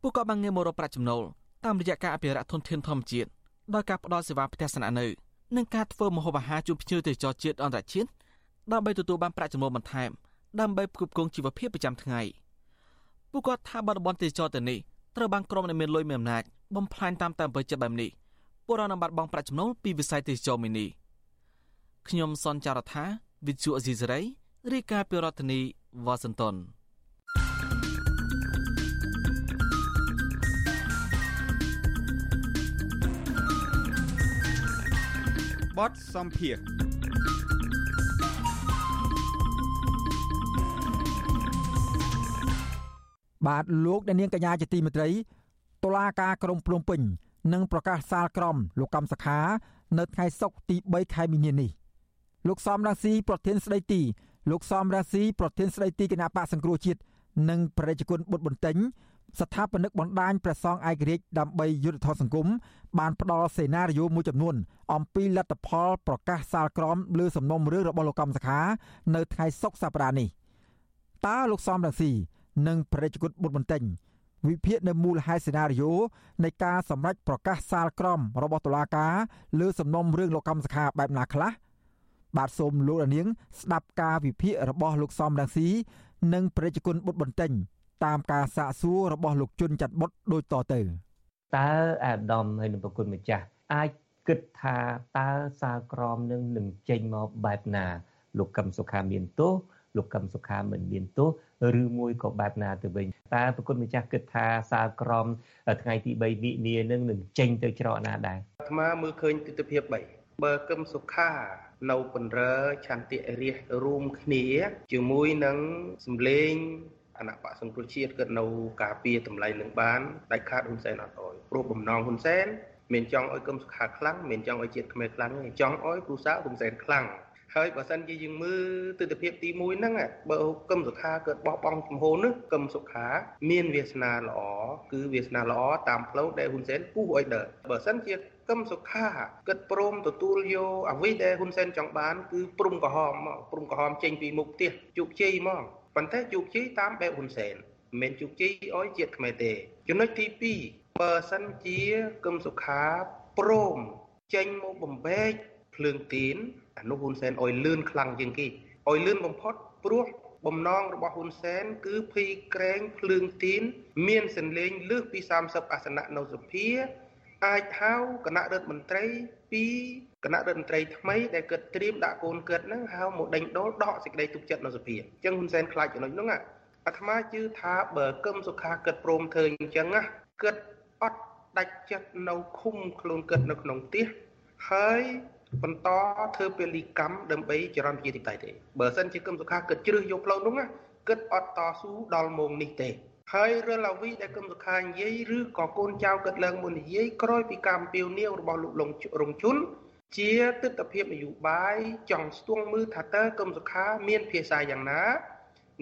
ពួកគាត់បានងាកមករកប្រាក់ចំណូលតាមរយៈការអភិរក្សធនធានធម្មជាតិ ដោយការផ្តល់សេវាផ្ទះស្នាក់នៅនិងការធ្វើម្ហូបអាហារជូនភ្ញៀវទេសចរជាតិអន្តរជាតិដើម្បីទទួលបានប្រាក់ចំណូលបន្ថែមដើម្បីផ្គត់ផ្គង់ជីវភាពប្រចាំថ្ងៃពួកគាត់ថាបរិបទទេសចរទៅនេះត្រូវបានក្រុមដែលមានលុយមានអំណាចបំផ្លាញតាមតែអំពើចិត្តបែបនេះពួករនឹងបាត់បង់ប្រាក់ចំណូលពីវិស័យទេសចរមីនីខ្ញុំសនចាររថាវិទ្យុអេស៊ីសរ៉ៃរាយការណ៍ពីរដ្ឋធានីវ៉ាស៊ីនតោន បទសំភារបាទលោកអ្នកនាងកញ្ញាជាទីមេត្រីតុលាការក្រុងភ្នំពេញនឹងប្រកាសសាលក្រមលោកកម្មសខា នៅថ្ងៃសុក្រទី3ខែមីនានេះលោកសំរាស៊ីប្រធានស្ដីទីលោកសំរាស៊ីប្រធានស្ដីទីគណៈបកសង្គ្រោះជាតិនិងប្រជាជនបុតបន្ទិញ ស្ថាបនិកបណ្ដាញព្រះសង្ឃឯករាជ្យដើម្បីយុទ្ធធម៌សង្គមបានផ្ដល់សេណារីយ៉ូមួយចំនួន អំពីលទ្ធផលប្រកាសសាលក្រមលើសំណុំរឿងរបស់លោកកម្មសខានៅថ្ងៃសុក្រសប្តាហ៍នេះតើលោកសំរងស៊ីនិងប្រជាជនបុតបន្ទិញវិភាគនៅមូលហេតុសេណារីយ៉ូនៃការសម្រេចប្រកាសសាលក្រមរបស់តុលាការលើសំណុំរឿងលោកកម្មសខាបែបណាខ្លះបាទសូមលោកនាង ស្ដាប់ការវិភាគរបស់លោកសំរងស៊ីនិងប្រជាជនបុតបន្ទិញ តាមការសាកសួររបស់លោកជុនច័ន្ទបុតដូចតទៅតើអាដាមហើយនឹងប្រគុណម្ចាស់អាចគិតថាតើសាលក្រមនឹងនឹងចេញមកបែបណាលោកកឹមសុខាមានទោសលោកកឹមសុខាមិនមានទោសឬមួយក៏បែបណាទៅវិញតើប្រគុណម្ចាស់គិតថាសាលក្រមថ្ងៃទី3វិនានឹងនឹងចេញទៅច្រកណាដែរអាត្មាមើលឃើញទស្សនវិជ្ជា3បើកឹមសុខានៅបណ្រើឆន្ទៈរាជរួមគ្នា ជាមួយនឹងសម្លេង គណៈបកសង្គ្រោះជាតិគាត់នៅការពារតម្លៃនឹងបានដាច់ខាតហ៊ុនសែនអត់អោយព្រោះបំណងហ៊ុនសែនមានចង់ឲ្យកឹមសុខាខ្លាំងមានចង់ឲ្យជាតិខ្មែរខ្លាំងទេចង់ឲ្យគ្រូសាហ៊ុនសែនខ្លាំងហើយបើសិនជាយើងមើលទស្សនវិជ្ជាទី1ហ្នឹងបើកឹមសុខាកើតបោះបង់ចំហនោះកឹមសុខា មានវាសនាល្អគឺវាសនាល្អតាមផ្លូវដែលហ៊ុនសែនពុះឲ្យដើរបើសិនជាកឹមសុខាគិតព្រមទទួលយកអ្វីដែលហ៊ុនសែនចង់បានគឺព្រំក្រហមមកព្រំក្រហមចេញពីមុខផ្ទះជោគជ័យមក ប៉ុន្តែជោគជ័យតាមបែបហ៊ុនសែនមិនមែនជោគជ័យឲ្យជាតិខ្មែរទេចំណុចទី2បើសិនជាកឹមសុខាព្រមចេញមកបំបែកភ្លើងទៀនអានោះហ៊ុនសែនឲ្យលឿនខ្លាំងជាងគេឲ្យលឿនបំផុតព្រោះបំណងរបស់ហ៊ុនសែនគឺភ័យក្រែងភ្លើងទៀនមានសន្លេងលើសពី30អាសនៈនៅសភា អាចហៅគណៈរដ្ឋមន្ត្រីពី គណៈរដ្ឋមន្ត្រីថ្មីដែលគាត់ត្រៀមដាក់កូនគាត់ហ្នឹងហៅមកដេញដូលដកសេចក្តីទុកចិត្តនៅសភាអញ្ចឹងហ៊ុនសែនខ្លាចចំណុចហ្នឹងអាត្មាជឿថាបើកឹមសុខាគាត់ព្រមធ្វើអញ្ចឹងណាគាត់អត់ដាច់ចិត្តនៅឃុំខ្លួនគាត់នៅក្នុងផ្ទះហើយបន្តធ្វើពលិកម្មដើម្បីចរន្តជាទីតៃទេបើសិនជាកឹមសុខាគិតជ្រឹះយកផ្លូវនោះណាគិតអត់តស៊ូដល់ម៉ោងនេះទេ ហើយរឿងអ្វីដែលកឹមសុខានិយាយឬក៏កូនចៅគិតឡើងមុននិយាយក្រោយពីការអំពាវនាវរបស់លោករងជុន ជាទស្សនវិជ្ជានយោបាយចង់ស្ទង់មើលថាតើកឹមសុខាមានភាសាយ៉ាងណា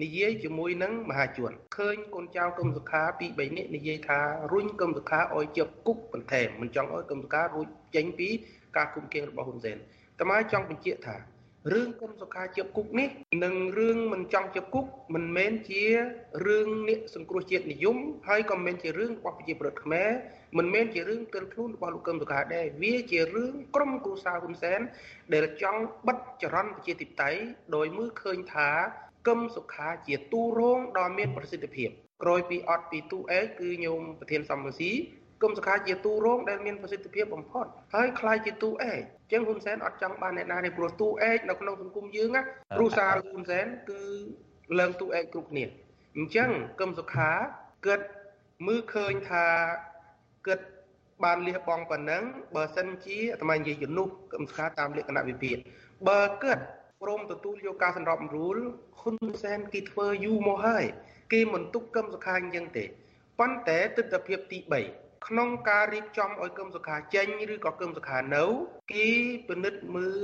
និយាយជាមួយនឹងមហាជនឃើញកូនចៅកឹមសុខាពី3នាក់និយាយថារុញកឹមសុខាឲ្យជាប់គុកបន្ថែមមិនចង់ឲ្យកឹមសុខារួចចេញពីការគុំគៀងរបស់ហ៊ុនសែនតែមកចង់បញ្ជាក់ថា រឿងគុំសុខាជាប់គុកនេះនិងរឿងមិនចង់ជាប់គុកមិនមែនជារឿងអ្នកសង្គ្រោះជាតិនិយមហើយក៏មិនមែនជារឿងរបស់ប្រជាពលរដ្ឋខ្មែរមិនមែនជារឿងទិលខ្លួនរបស់លោកកឹមសុខាដែរវាជារឿងក្រុមគ្រួសារហ៊ុនសែនដែលចង់បិទចរន្តប្រជាធិបតេយ្យដោយមើលឃើញថាកឹមសុខាជាទូរងដ៏មានប្រសិទ្ធភាពក្រោយពីអត់ពីទូអេគឺញោមប្រធានសំរងស៊ី គុំសខាជាទូរងដែលមានប្រសិទ្ធភាពបំផុតហើយខ្លាយជាទូអេកអញ្ចឹងហ៊ុនសែនអត់ចង់បានអ្នកណាទេព្រោះទូអេកនៅក្នុងសង្គមយើងណាគ្រូសាលហ៊ុនសែនគឺឡើងទូអេកគ្រប់គ្នាអញ្ចឹងគុំសុខាគិតមើលឃើញថាគិតបានលះបង់ប៉ុណ្ណឹងបើសិនជាអាត្មានិយាយជំនួសគឹមសុខាតាមលក្ខណៈវិភាគបើគាត់ព្រមទទួលយកការសម្របសម្រួលហ៊ុនសែនគេធ្វើយូរមកហើយគេមិនទុកគឹមសុខាអញ្ចឹងទេប៉ុន្តែទស្សនវិជ្ជាទី3 ក្នុងការរៀបចំឲ្យគឹមសុខាចេញឬក៏គឹមសុខានៅគេពិនិត្យមើល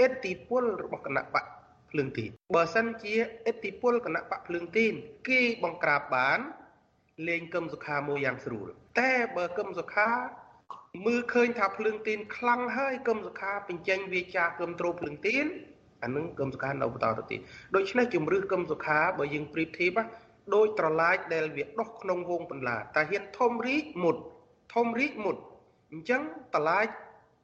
អេតិពលរបស់គណៈបកភ្លើងទីនបើសិនជាអេតិពលគណៈបកភ្លើងទីនគេបង្ក្រាបបានលេងគឹមសុខាមួយយ៉ាងស្រួល តែបើគឹមសុខាមើលឃើញថាភ្លើងទីនខ្លាំងហើយគឹមសុខាបញ្ចេញវាចាគឹមត្រូភ្លើងទីនអានឹងគឹមសុខានៅបន្តទៅទៀតដូច្នេះជំរឿសគឹមសុខាបើយើងប្រៀបធៀបដូចត្រឡាចដែលវាដុះក្នុងវងបន្លាតែហ៊ានធំរីកមុត ធំរីកមុតអញ្ចឹងត្រឡាច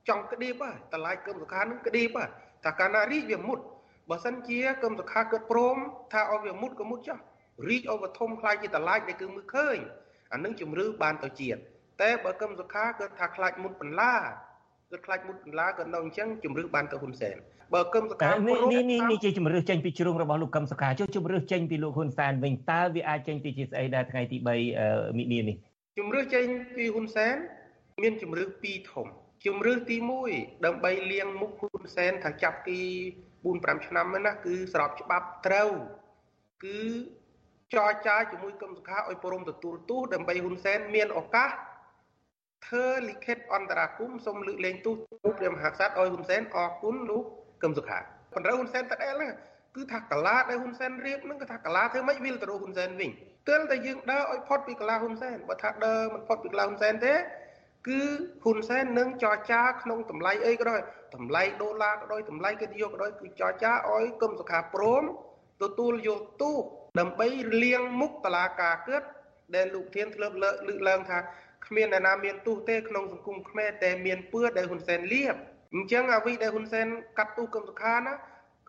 ចង់ក្តៀបហើយត្រឡាចគឹមសុខានឹងក្តៀបហើយតែកាលណារីកវាមុតបើសិនជាគឹមសុខាគាត់ព្រមថាឲ្យវាមុតក៏មុតចុះរីកឲ្យវាធំខ្លាចជាត្រឡាចដែលគឺមើលឃើញអានឹងជំរឿបានទៅជាតិតែបើគឹមសុខាគាត់ថាខ្លាចមុតបន្លាគាត់ខ្លាចមុតបន្លាគាត់នៅអញ្ចឹងជំរឿបានទៅហ៊ុនសែនបើគឹមសុខានេះនេះនេះនេះជាជំរឿចេញពីជ្រុងរបស់លោកកឹមសុខាចុះជំរឿចេញពីលោកហ៊ុនសែនវិញតើវាអាចចេញពីជាស្អីដែរថ្ងៃទី3មិនិនានេះ ជំរឿចេញពីហ៊ុនសែនមានជំរឿពីរធំជំរឿទី1ដើម្បីលៀងមុខហ៊ុនសែនថាចាប់ទី4 5ឆ្នាំហ្នឹងណាគឺស្របច្បាប់ត្រូវគឺចរចាជាមួយគឹមសុខាឲ្យព្រមទទួលទោសដើម្បីហ៊ុនសែនមានឱកាសធ្វើលិខិតអន្តរាគមសូមលើកលែងទោសព្រះមហាក្សត្រឲ្យហ៊ុនសែនអរគុណលោកកឹមសុខាបណ្ដៅហ៊ុនសែនតដែលហ្នឹងគឺថាកាឡាដែលហ៊ុនសែនរៀបហ្នឹងគឺថាកាឡាធ្វើម៉េចវិលទៅរកហ៊ុនសែនវិញ ទើបតែយើងដើរឲ្យផុតពីកាឡាហ៊ុនសែនបើថាដើរមិនផុតពីកាឡាហ៊ុនសែនទេគឺហ៊ុនសែននឹងចរចាក្នុងតម្លៃអីក៏ដោយតម្លៃដុល្លារក៏ដោយតម្លៃកិត្តិយសក៏ដោយគឺចរចាឲ្យគមសុខាព្រមទទួលយកទូកដើម្បីលៀងមុខតឡាការគិតដែលលោកធានធ្លាប់លើកឡើងថាគ្មានអ្នកណាមានទូទេក្នុងសង្គមខ្មែរតែមានពឿដែលហ៊ុនសែនលៀបអញ្ចឹងអ្វីដែលហ៊ុនសែនកាត់ទូគឹមសុខាណា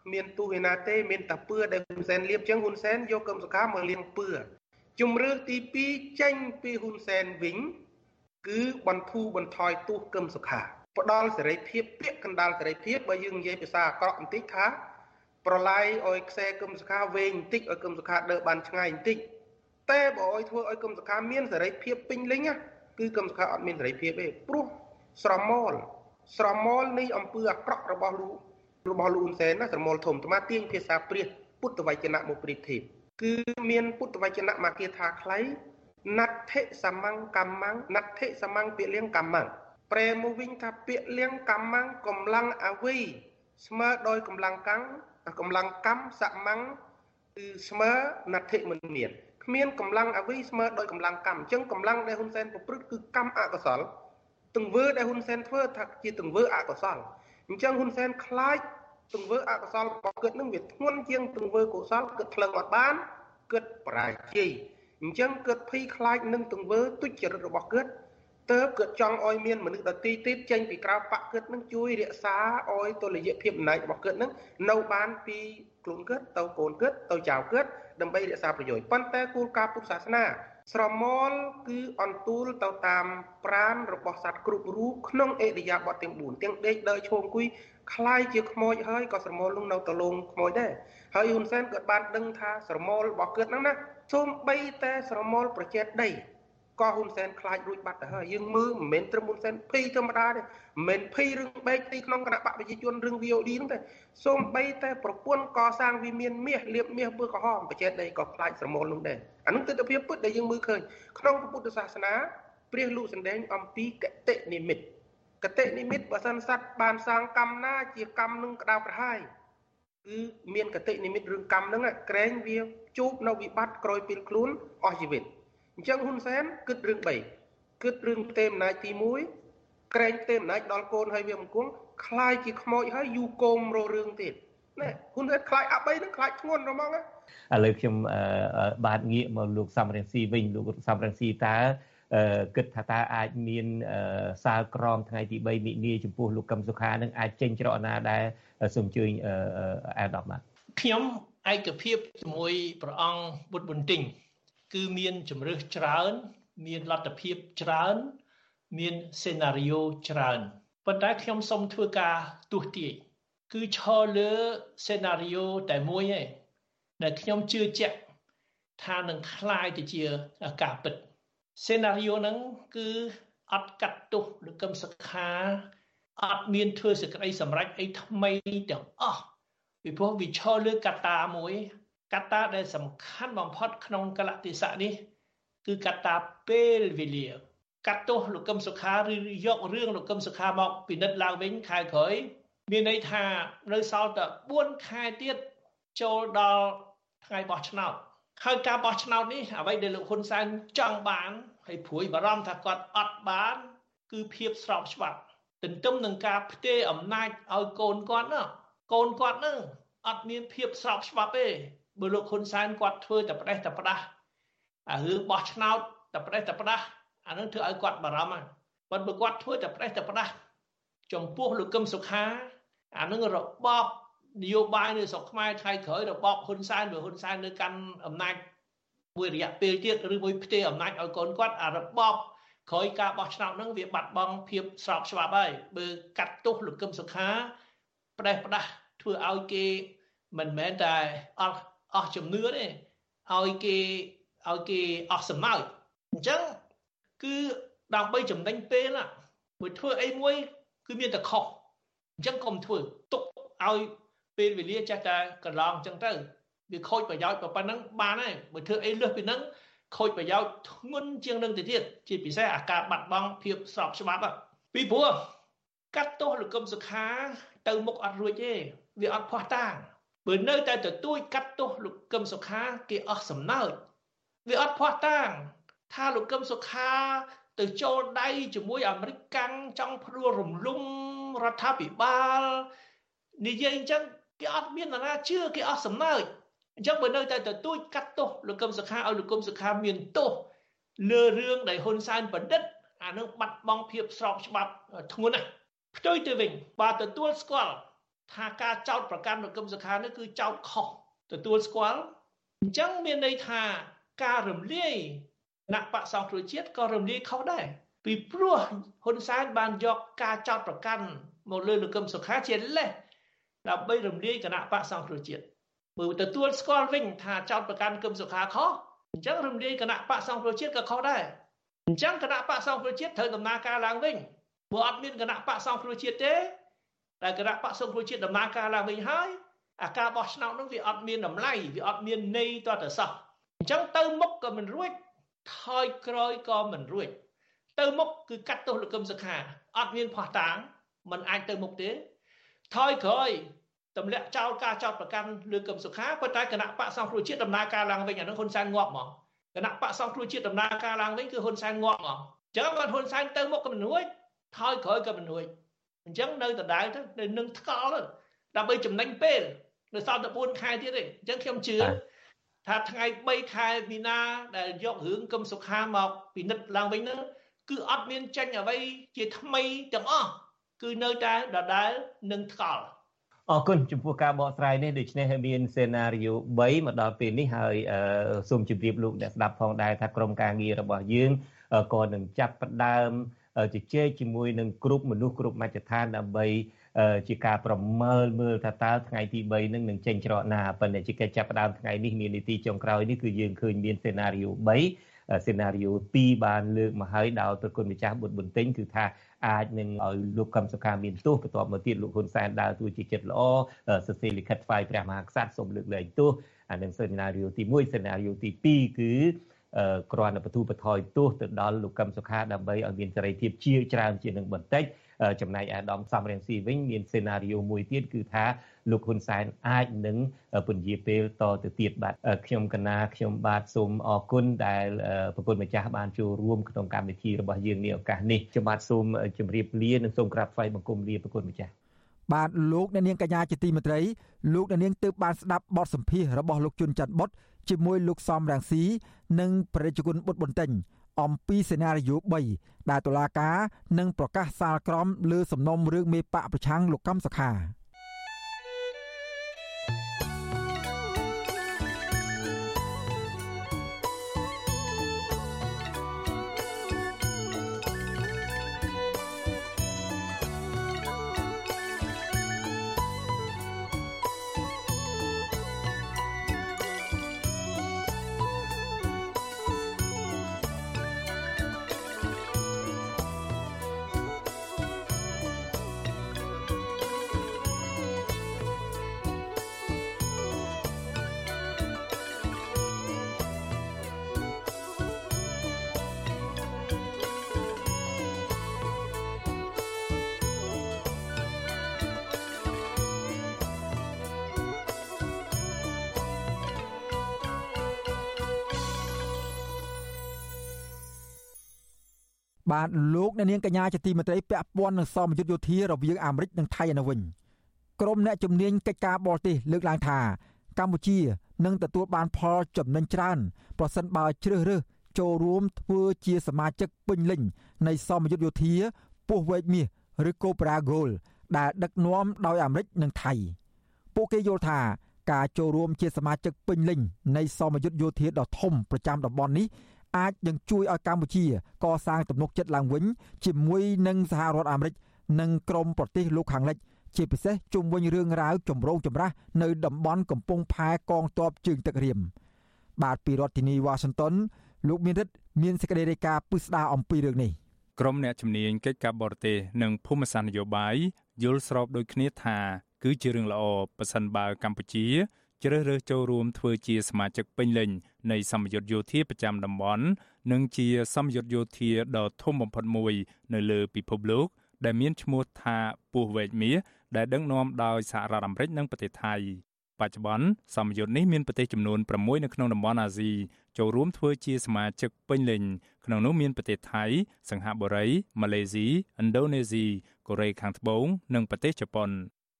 គ្មានទូឯណាទេមានតែពឿដែលហ៊ុនសែនលៀបអញ្ចឹងហ៊ុនសែនយកគឹមសុខាមកលៀងពឿ ជំរឿទី2ចេញពីហ៊ុនសែនវិញ គឺបន្ធូរបន្ថយទូគឹមសុខាផ្ដល់សេរីភាពពាក្យកណ្ដាលសេរីភាពបើយើងនិយាយភាសាអាក្រក់បន្តិចថាប្រឡាយឲ្យខ្សែគឹមសុខាវែងបន្តិចឲ្យគឹមសុខាដើរបានឆ្ងាយបន្តិចតែបើឲ្យធ្វើឲ្យគឹមសុខាមានសេរីភាពពេញលេញគឺគឹមសុខាអត់មានសេរីភាពទេព្រោះស្រមោលស្រមោលនៃអំពើអាក្រក់របស់លោករបស់លោកហ៊ុនសែនណាស្រមោលធំអាត្មាទាញភាសាព្រាសពុទ្ធវចនៈមកប្រៀបធៀប គឺមានពុទ្ធវចនៈមកគាថាខ្លីណដ្ឋិសមង្កមង្ណដ្ឋិសមង្កពាក្យលៀងកម្មង្ប្រែមកវិញថាពាក្យលៀងកម្មង្កម្លាំងអវ័យស្មើដោយកម្លាំងកម្មកម្លាំងកម្មសមង្គឺស្មើណដ្ឋិមិនមានគ្មានកម្លាំងអវ័យស្មើដោយកម្លាំងកម្មអញ្ចឹងកម្លាំងដែលហ៊ុនសែនប្រព្រឹត្តគឺកម្មអកុសលទង្វើដែលហ៊ុនសែនធ្វើថាជាទង្វើអកុសលអញ្ចឹងហ៊ុនសែនខ្លាច ទង្វើអកុសលរបស់គាត់នឹងវាធ្ងន់ជាងទង្វើកុសលគាត់ថ្លឹងអត់បានគាត់បរាជ័យអញ្ចឹងគាត់ភ័យខ្លាចនឹងទង្វើទុច្ចរិតរបស់គាត់តើគាត់ចង់ឲ្យមានមនុស្សដទីទៀតចេញពីក្រៅបកគាត់នឹងជួយរក្សាឲ្យតុល្យភាពអំណាចរបស់គាត់នឹងនៅបានពីខ្លួនគាត់ទៅកូនគាត់ទៅចៅគាត់ដើម្បីរក្សាប្រយោជន៍ប៉ុន្តែគោលការណ៍ពុទ្ធសាសនា ស្រមលគឺអន្ទូលទៅតាមប្រានរបស់សត្វគ្រប់រូបក្នុងអេរិយាបថទាំង4ទាំងដេកដើរឈោងអង្គុយคล้ายជាខ្មោចហើយក៏ស្រមោលនឹងនៅទៅលងខ្មោចដែរហើយហ៊ុនសែនក៏បានដឹងថាស្រមោលរបស់គាត់ហ្នឹងណាសូម្បីតែស្រមោលប្រជែតដី ក៏ហ៊ុនសែនខ្លាចរួចបាត់ទៅហើយយើងមើលមិនមែនត្រឹមហ៊ុនសែនភ័យធម្មតាទេមិនមែនភ័យរឿងបែកទីក្នុងគណៈបកប្រជាជនរឿង VOD ហ្នឹងទេសូម្បីតែប្រពន្ធកសាងវិមានមាសលៀបមាសពើក្រហមប្រជែតដីក៏ខ្លាចស្រមោលនោះដែរអានឹងទស្សនវិជ្ជាពុទ្ធដែលយើងមើលឃើញក្នុងពុទ្ធសាសនាព្រះលោកសម្ដែងអំពីកតិនិមិត្តកតិនិមិត្តបើសិនសត្វបានសាងកម្មណាជាកម្មនឹងក្តៅក្រហាយគឺមានកតិនិមិត្តរឿងកម្មហ្នឹងក្រែងវាជួបនៅវិបត្តិក្រោយពេលខ្លួនអស់ជីវិត អញ្ចឹងហ៊ុនសែនគិតរឿង3គិតរឿងផ្ទេអំណាចទី1ក្រែងផ្ទេអំណាចដល់កូនហើយវាមិនគង់คล้ายជាខ្មោចហើយយូគមររឿងទៀតណែហ៊ុនសែនខ្លាចអាបីនឹងខ្លាចធ្ងន់ហ្មងឥឡូវខ្ញុំបាទងាកមកលោកសំរងស៊ីវិញលោកសំរងស៊ីតើគិតថាតើអាចមានសាលក្រមថ្ងៃទី3មិនិនាចំពោះលោកកឹមសុខានឹងអាចចេញច្រកណាដែរសូមអញ្ជើញអែដាប់បាទខ្ញុំឯកភាពជាមួយព្រះអង្គបុត្របន្ទិញ គឺមានជំរឹះច្រើន មានលទ្ធភាពច្រើន មានសេណារីយ៉ូច្រើនប៉ុន្តែខ្ញុំសូមធ្វើការទស្សទាយគឺឈរលើសេណារីយ៉ូតែមួយឯងដែលខ្ញុំជឿជាក់ថានឹងคล้ายទៅជាការពិតសេណារីយ៉ូហ្នឹងគឺ អត់កាត់ទោសលោកកឹមសុខាអត់មានធ្វើសេចក្តីសម្រេចអីថ្មីទាំងអស់ពីព្រោះវាឈរលើកត្តាមួយ កត្តាដែលសំខាន់បំផុតក្នុងកលតិសៈនេះ គឺកត្តាពេលវេលាកាត់ទោសលោកកឹមសុខាឬយករឿងលោកកឹមសុខាមកពិនិត្យឡើងវិញខែក្រោយមានន័យថានៅសល់តែ4ខែទៀតចូលដល់ថ្ងៃបោះឆ្នោតហើយការបោះឆ្នោតនេះអ្វីដែលលោកហ៊ុនសែនចង់បានហើយព្រួយបារម្ភថាគាត់អត់បាន គឺភាពស្របច្បាប់ទន្ទឹមនឹងការផ្ទេរអំណាចឲ្យកូនគាត់ណាកូនគាត់នឹងអត់មានភាពស្របច្បាប់ទេ បើលោកហ៊ុនសែនគាត់ធ្វើតែផ្ដេសតែផ្ដាស់អារឿងបោះឆ្នោតតែផ្ដេសតែផ្ដាស់អានឹងធ្វើឲ្យគាត់បារម្ភហ្នឹងប៉ុន្តែបើគាត់ធ្វើតែផ្ដេសតែផ្ដាស់ចំពោះលោកកឹមសុខាអានឹងរបបនយោបាយនៅស្រុកខ្មែរថ្ងៃក្រោយរបបហ៊ុនសែនឬហ៊ុនសែននៅកាន់អំណាចមួយរយៈពេលទៀតឬមួយផ្ទេរអំណាចឲ្យកូនគាត់អារបបក្រោយការបោះឆ្នោតហ្នឹងវាបាត់បង់ភាពស្របច្បាប់ហើយបើកាត់ទោសលោកកឹមសុខាផ្ដេសផ្ដាស់ធ្វើឲ្យគេមិនមែនតែអស់ អស់ជំនឿទេឲ្យគេឲ្យគេអស់សំណើចអញ្ចឹងគឺដើម្បីចំណេញពេលណាមួយធ្វើអីមួយគឺមានតែខុសអញ្ចឹងកុំធ្វើទុកឲ្យពេលវេលាចេះតែកន្លងអញ្ចឹងទៅវាខូចប្រយោជន៍ប៉ុណ្ណឹងបានហើយបើធ្វើអីលើសពីហ្នឹងខូចប្រយោជន៍ធ្ងន់ជាងនឹងទៅទៀតជាពិសេសអាការបាត់បង់ភាពស្របច្បាប់ពីព្រោះកាត់ទោសលោកកឹមសុខាទៅមុខអត់រួចទេវាអត់ផោះតាង បើនៅតែទទួចកាត់ទោសលោកកឹមសុខាគេអស់សំណើចវាអត់ផោះតាងថាលោកកឹមសុខា ទៅចូលដៃជាមួយអាមេរិកកាំងចង់ព្រួលរំលំរដ្ឋាភិបាលនិយាយអញ្ចឹងគេអត់មាននរណាជឿគេអស់សំណើចអញ្ចឹងបើនៅតែទទូចកាត់ទោសលោកកឹមសុខាឲ្យលោកកឹមសុខាមានទោសលើរឿងដែលហ៊ុនសែនបណ្ឌិតអានឹងបាត់បង់ភាពស្របច្បាប់ធ្ងន់ណាស់ផ្ទុយទៅវិញបើទទួលស្គាល់ ថាការចោតប្រកាន់លោកកឹមសុខានេះគឺចោតខុសទទួលស្គាល់អញ្ចឹងមានន័យថាការរំលាយគណៈបកសង្គ្រោះជាតិក៏រំលាយខុសដែរពីព្រោះហ៊ុនសែនបានយកការចោតប្រកាន់មកលើលោកកឹមសុខាជាលេសដើម្បីរំលាយគណៈបកសង្គ្រោះជាតិបើទទួលស្គាល់វិញថាចោតប្រកាន់គឹមសុខាខុសអញ្ចឹងរំលាយគណៈបកសង្គ្រោះជាតិក៏ខុសដែរអញ្ចឹងគណៈបកសង្គ្រោះជាតិត្រូវដំណើរការឡើងវិញព្រោះអត់មានគណៈបកសង្គ្រោះជាតិទេ តែគណៈបកសង្គ្រោះជាតិដំណើរការឡើងវិញហើយអាការបោះឆ្នោតនោះវាអត់មានតម្លៃវាអត់មានន័យតទៅសោះអញ្ចឹងទៅមុខក៏មិនរួចថយក្រោយក៏មិនរួច ទៅមុខគឺកាត់ទោសលោកកឹមសុខាអត់មានផោះតាងมันអាចទៅមុខទេថយក្រោយទម្លាក់ចោលការចោតប្រកាន់លើកឹមសុខាប៉ុន្តែគណៈបកសង្គ្រោះជាតិដំណើរការឡើងវិញអានោះហ៊ុនសែនងាប់មកគណៈបកសង្គ្រោះជាតិដំណើរការឡើងវិញគឺហ៊ុនសែនងាប់មកអញ្ចឹងគាត់ហ៊ុនសែនទៅមុខក៏មិនរួចថយក្រោយក៏មិនរួច អញ្ចឹងនៅដដែលទៅនៅនឹងថ្កល់ដើម្បីចំណេញពេលនៅសល់តែ4ខែទៀតទេអញ្ចឹងខ្ញុំជឿថាថ្ងៃ3ខែមីនាដែលយករឿងកឹមសុខាមកពិនិត្យឡើងវិញនោះគឺអត់មានចេញអ្វីជាថ្មីទាំងអស់គឺនៅតែដដែលនឹងថ្កល់អរគុណចំពោះការបកស្រាយនេះដូច្នេះមានសេណារីយ៉ូ3មកដល់ពេលនេះហើយសូមជម្រាបលោកអ្នកស្ដាប់ផងដែរថាក្រុមការងាររបស់យើងក៏នឹងចាប់ផ្ដើម ជជែកជាមួយនឹងគ្រប់មនុស្សគ្រប់មជ្ឈដ្ឋានដើម្បីជាការប្រមើលមើលថាតើថ្ងៃទី3នឹងនឹងចេញច្រកណាប៉ុន្តែជាកិច្ចចាប់ផ្ដើមថ្ងៃនេះមាននីតិចុងក្រោយនេះគឺយើងឃើញមានសេណារីយ៉ូ3សេណារីយ៉ូ2បានលើកមកហើយដោយប្រគុណម្ចាស់បុត្របន្ទិញគឺថាអាចនឹងឲ្យលោកកឹមសុខាមានទោសបន្ទាប់មកទៀតលោកហ៊ុនសែនដើរតួជាចិត្តល្អសរសេរលិខិតថ្វាយព្រះមហាក្សត្រសូមលើកលែងទោសអានឹងសេណារីយ៉ូទី1សេណារីយ៉ូទី2គឺ គ្រាន់តែបទូបថយទោសទៅដល់លោកកឹមសុខាដើម្បីឲ្យមានសេរីភាពជាច្រើនជានឹងបន្តិចចំណែកអាដាមសំរងស៊ីវិញមានសេណារីយ៉ូមួយទៀតគឺថាលោកហ៊ុនសែនអាចនឹងពន្យាពេលតទៅទៀតបាទខ្ញុំកណាខ្ញុំបាទសូមអរគុណដែលប្រគុណម្ចាស់បានចូលរួមក្នុងកម្មវិធីរបស់យើងនេះឱកាសនេះខ្ញុំបាទសូមជម្រាបលានិងសូមក្រាបថ្វាយបង្គំលាប្រគុណម្ចាស់បាទលោកអ្នកនាងកញ្ញាជាទីមេត្រីលោកអ្នកនាងទើបបានស្ដាប់បទសម្ភាសរបស់លោកជុនច័ន្ទបុត ជាមួយលោកសំរងស៊ីនិងប្រជាជនបុតបន្ទិញអំពីសេណារីយ៉ូ3ដែលតុលាការនឹងប្រកាសសាលក្រមលើសំណុំរឿងមេបកប្រឆាំងលោកកំសខា បាទលោកអ្នកនាងកញ្ញាជាទីមេត្រីពាក់ព័ន្ធនឹងសមយុទ្ធយោធារវាងអាមេរិកនិងថៃឯនោះវិញក្រុមអ្នកជំនាញកិច្ចការបរទេសលើកឡើងថា កម្ពុជានឹងទទួលបានផលចំណេញច្រើនប្រសិនបើជ្រើសរើសចូលរួមធ្វើជាសមាជិកពេញលេញនៃសមយុទ្ធយោធាពោះវែកមាសឬ Cobra Gold ដែលដឹកនាំដោយអាមេរិកនិងថៃពួកគេយល់ថាការចូលរួមជាសមាជិកពេញលេញនៃសមយុទ្ធយោធាដ៏ធំប្រចាំតំបន់នេះ អាចនឹងជួយឲ្យកម្ពុជាកសាងទំនុកចិត្តឡើងវិញជាមួយនឹងសហរដ្ឋអាមេរិកនិងក្រុមប្រទេសលោកខាងលិចជាពិសេសជុំវិញរឿងរ៉ាវចម្រូងចម្រាសនៅតំបន់កំពង់ផែកងទ័ពជើងទឹករៀមបាទពីរដ្ឋធានីវ៉ាស៊ីនតោនលោកមានរិទ្ធមានសេចក្តីរាយការណ៍ពិស្ដារអំពីរឿងនេះក្រុមអ្នកជំនាញកិច្ចការបរទេសនិងភូមិសាស្ត្រនយោបាយយល់ស្របដូចគ្នាថាគឺជារឿងល្អប្រសិនបើកម្ពុជា ជ្រើសរើសចូលរួមធ្វើជាសមាជិកពេញលេញនៃសម្ពយុទ្ធយោធាប្រចាំតំបន់និងជាសម្ពយុទ្ធយោធាដ៏ធំបំផុតមួយនៅលើពិភពលោកដែលមានឈ្មោះថាពស់វែកមាសដែលដឹកនាំដោយសហរដ្ឋអាមេរិកនិងប្រទេសថៃបច្ចុប្បន្នសម្ពយុទ្ធនេះមានប្រទេសចំនួន6នៅក្នុងតំបន់អាស៊ីចូលរួមធ្វើជាសមាជិកពេញលេញក្នុងនោះមានប្រទេសថៃ សិង្ហបុរីម៉ាឡេស៊ីឥណ្ឌូនេស៊ីកូរ៉េខាងត្បូងនិងប្រទេសជប៉ុន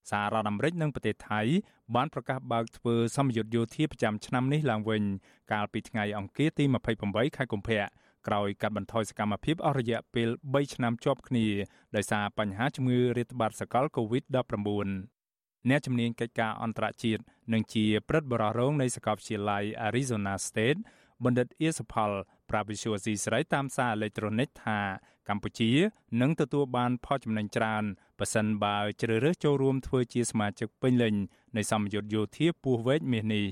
សហរដ្ឋអាមេរិកនិងប្រទេសថៃបានប្រកាសបើកធ្វើសម្ពយុទ្ធយោធាប្រចាំឆ្នាំនេះឡើងវិញ កាលពីថ្ងៃអង្គារទី28ខែកុម្ភៈក្រោយកាត់បន្ថយសកម្មភាពអស់រយៈពេល3ឆ្នាំជាប់គ្នាដោយសារបញ្ហាជំងឺរាតត្បាតសកល COVID-19 អ្នកជំនាញកិច្ចការអន្តរជាតិនិងជាព្រឹទ្ធបរិរងនៃសាកលវិទ្យាល័យ Arizona State បណ្ឌិតអៀសផលប្រាវិសុវស៊ីស្រីតាមសារអេឡិចត្រូនិកថាកម្ពុជានឹងទទួលបានផលចំណេញច្រើន ប៉ះសិនបើជ្រើសរើសចូលរួមធ្វើជាសមាជិកពេញលេញនៃសម្ពយុទ្ធយោធាពោះវែកមាសនេះ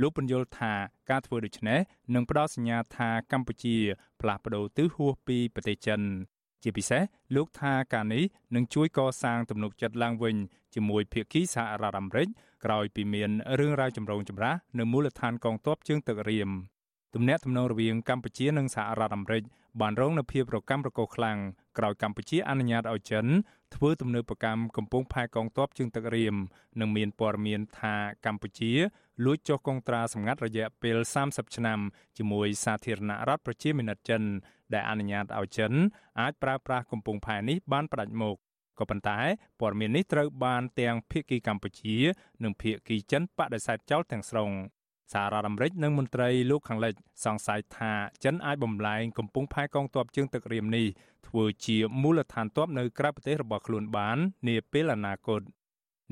លោកបញ្យល់ថាការធ្វើដូច្នេះនឹងផ្ដល់សញ្ញាថាកម្ពុជាផ្លាស់ប្ដូរទិសហួសពីប្រទេសចិនជាពិសេសលោកថាការនេះនឹងជួយកសាងទំនុកចិត្តឡើងវិញជាមួយភាគីសហរដ្ឋអាមេរិកក្រោយពីមានរឿងរ៉ាវចម្រូងចម្រាសនៅមូលដ្ឋានកងទ័ពជើងទឹករៀមទំនាក់ទំនងរវាងកម្ពុជានិងសហរដ្ឋអាមេរិក បានរងនូវភាពរកាំរកូសខ្លាំងក្រោយកម្ពុជាអនុញ្ញាតឲ្យចិនធ្វើទំនើបកម្មកំពុងផែកងទ័ពជើងទឹករៀមនិងមានព័ត៌មានថាកម្ពុជាលួចចុះកងត្រាសម្ងាត់រយៈពេល30ឆ្នាំជាមួយសាធារណរដ្ឋប្រជាមានិតចិន ដែលអនុញ្ញាតឲ្យចិនអាចប្រើប្រាស់កំពង់ផែនេះបានផ្ដាច់មុខក៏ប៉ុន្តែព័ត៌មាននេះត្រូវបានទាំងភៀកគីកម្ពុជា និងភៀកគីចិនបដិសេធចោលទាំងស្រុង សហរដ្ឋអាមេរិកនិងមន្ត្រីលោកខាងលិចសង្ស័យថាចិនអាចបំលែងកំពុងផែកងទ័ពជើងទឹករៀមនេះធ្វើជាមូលដ្ឋានទ័ពនៅក្រៅប្រទេសរបស់ខ្លួនបាននាពេលអនាគត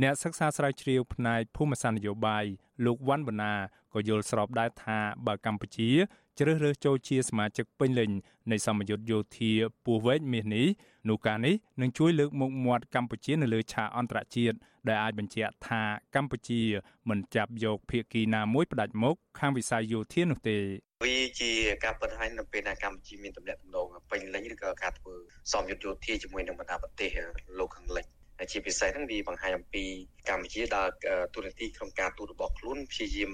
អ្នកសិក្សាស្រាវជ្រាវផ្នែកភូមិសាស្ត្រនយោបាយលោកវ៉ាន់បណាក៏យល់ស្របដែរថាបើកម្ពុជាជ្រើសរើសចូលជាសមាជិកពេញលេញនៃសមយុទ្ធយោធាពោះវែកមាសនេះនោះការនេះនឹងជួយលើកមុខមាត់កម្ពុជានៅលើឆាកអន្តរជាតិដែលអាចបញ្ជាក់ថាកម្ពុជាមិនចាប់យកភាគីណាមួយផ្ដាច់មុខខាងវិស័យយោធានោះទេវាជាការពិតហើយនៅពេលដែលកម្ពុជាមានទំនាក់ទំនងពេញលេញឬក៏ការធ្វើសមយុទ្ធយោធាជាមួយនឹងបណ្ដាប្រទេសលោកខាងលិច ជាពិសេសហ្នឹងវាបង្ហាញអំពីកម្ពុជាដើរទូរនទីក្នុងការទូតរបស់ខ្លួនព្យាយាម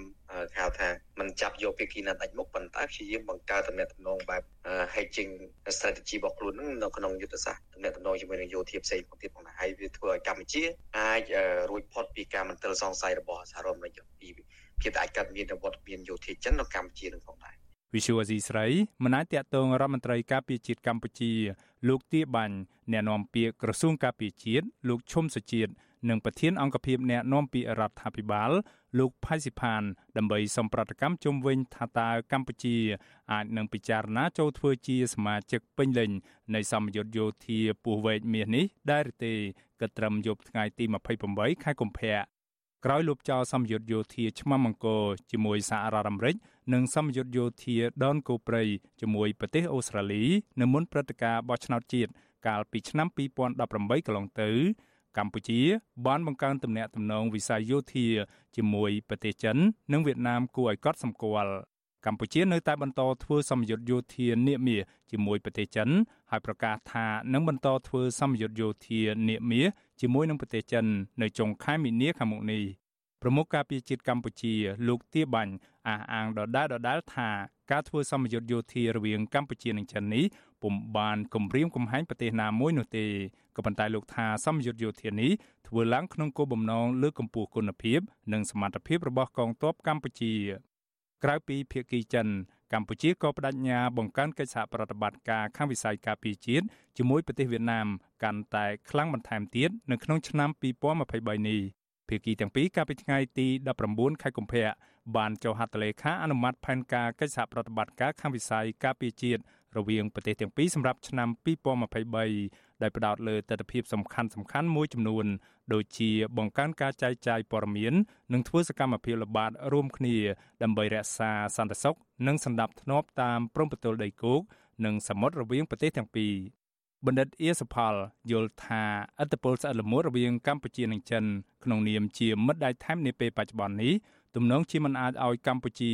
ហៅថាมันចាប់យកភាគីណាដាច់មុខប៉ុន្តែព្យាយាមបង្កើតទំនាក់ទំនងបែប hedging strategy របស់ខ្លួនហ្នឹងនៅក្នុងយុទ្ធសាស្ត្រទំនាក់ទំនងជាមួយនឹងយោធាផ្សេងទៀតផងដែរហើយវាធ្វើឲ្យកម្ពុជាអាចរួចផុតពីការមន្ទិលសង្ស័យរបស់សហរដ្ឋអាមេរិកពីភាពដែលអាចកើតមានវត្តមានយោធាចិននៅកម្ពុជានឹងផងដែរ វិសុវអាស៊ីស្រីមិនអាចតាក់ទងរដ្ឋមន្ត្រីការពារជាតិកម្ពុជា លោកទាបាញ់អ្នកនាំពាក្យក្រសួងការពារជាតិលោកឈុំសុជាតិនិងប្រធានអង្គភិបអ្នកនាំពាក្យរដ្ឋាភិបាល លោកផៃស៊ីផាន ដើម្បីសម្ប្រតិកម្មជុំវិញថាតើកម្ពុជា អាចនឹងពិចារណាចូលធ្វើជាសមាជិកពេញលេញនៃសម្ពយុទ្ធយោធាពោះវែកមាសនេះដែរឬទេគិតត្រឹមយប់ថ្ងៃទី28ខែកុម្ភៈ ក្រោយលុបចោលសម្ពយុទ្ធយោធាឆ្មាំអង្គរជាមួយសហរដ្ឋអាមេរិកនិងសម្ពយុទ្ធយោធាដនកូព្រៃជាមួយប្រទេសអូស្ត្រាលីនៅមុនព្រឹត្តិការណ៍បោះឆ្នោតជាតិកាលពីឆ្នាំ2018កន្លងទៅ កម្ពុជាបានបង្កើនទំនាក់ទំនងវិស័យយោធាជាមួយប្រទេសចិន និងវៀតណាមគួរឲ្យកត់សម្គាល់ កម្ពុជានៅតែបន្តធ្វើសម្ពយុទ្ធយោធានាមាសជាមួយប្រទេសចិនហើយប្រកាសថានឹងបន្តធ្វើសម្ពយុទ្ធយោធានាមាសជាមួយនឹងប្រទេសចិននៅចុងខែមីនាខាងមុខនេះប្រមុខការពារជាតិកម្ពុជាលោកទាបាញ់អះអាងដដែលដដែលថាការធ្វើសម្ពយុទ្ធយោធារវាងកម្ពុជានិងចិននេះពុំបានគំរាមកំហែងប្រទេសណាមួយនោះទេក៏ប៉ុន្តែលោកថាសម្ពយុទ្ធយោធានេះធ្វើឡើងក្នុងគោលបំណងលើកកម្ពស់គុណភាព និងសមត្ថភាពរបស់កងទ័ពកម្ពុជា ក្រៅពីភៀកគីចិន កម្ពុជាក៏បដិញ្ញាបង្កើនកិច្ចសហប្រតិបត្តិការខាងវិស័យការពារជាតិជាមួយប្រទេសវៀតណាមកាន់តែខ្លាំងបន្ថែមទៀតនៅក្នុងឆ្នាំ2023នេះភាគីទាំងពីរកាលពីថ្ងៃទី19ខែកុម្ភៈបានចុះហត្ថលេខាអនុម័តផែនការកិច្ចសហប្រតិបត្តិការខាងវិស័យការពារជាតិ រវាងប្រទេសទាំងពីរសម្រាប់ឆ្នាំ2023ដោយផ្ដោតលើទស្សនវិជ្ជាសំខាន់សំខាន់មួយចំនួន ដូចជាបង្កើនការចែកចាយព័ត៌មាន និងធ្វើសកម្មភាពល្បាតរួមគ្នា ដើម្បីរក្សាសន្តិសុខនិងសន្តិភាពតាមព្រំប្រទល់ដីគោកនិងសមុទ្ររវាងប្រទេសទាំងពីរបណ្ឌិតអៀសផលយល់ថាអត្តពលស្អិតល្មួតរវាងកម្ពុជានិងចិនក្នុងនាមជាមិត្តដៃថែមនាពេលបច្ចុប្បន្ននេះទំនងជាមិនអាចឲ្យកម្ពុជា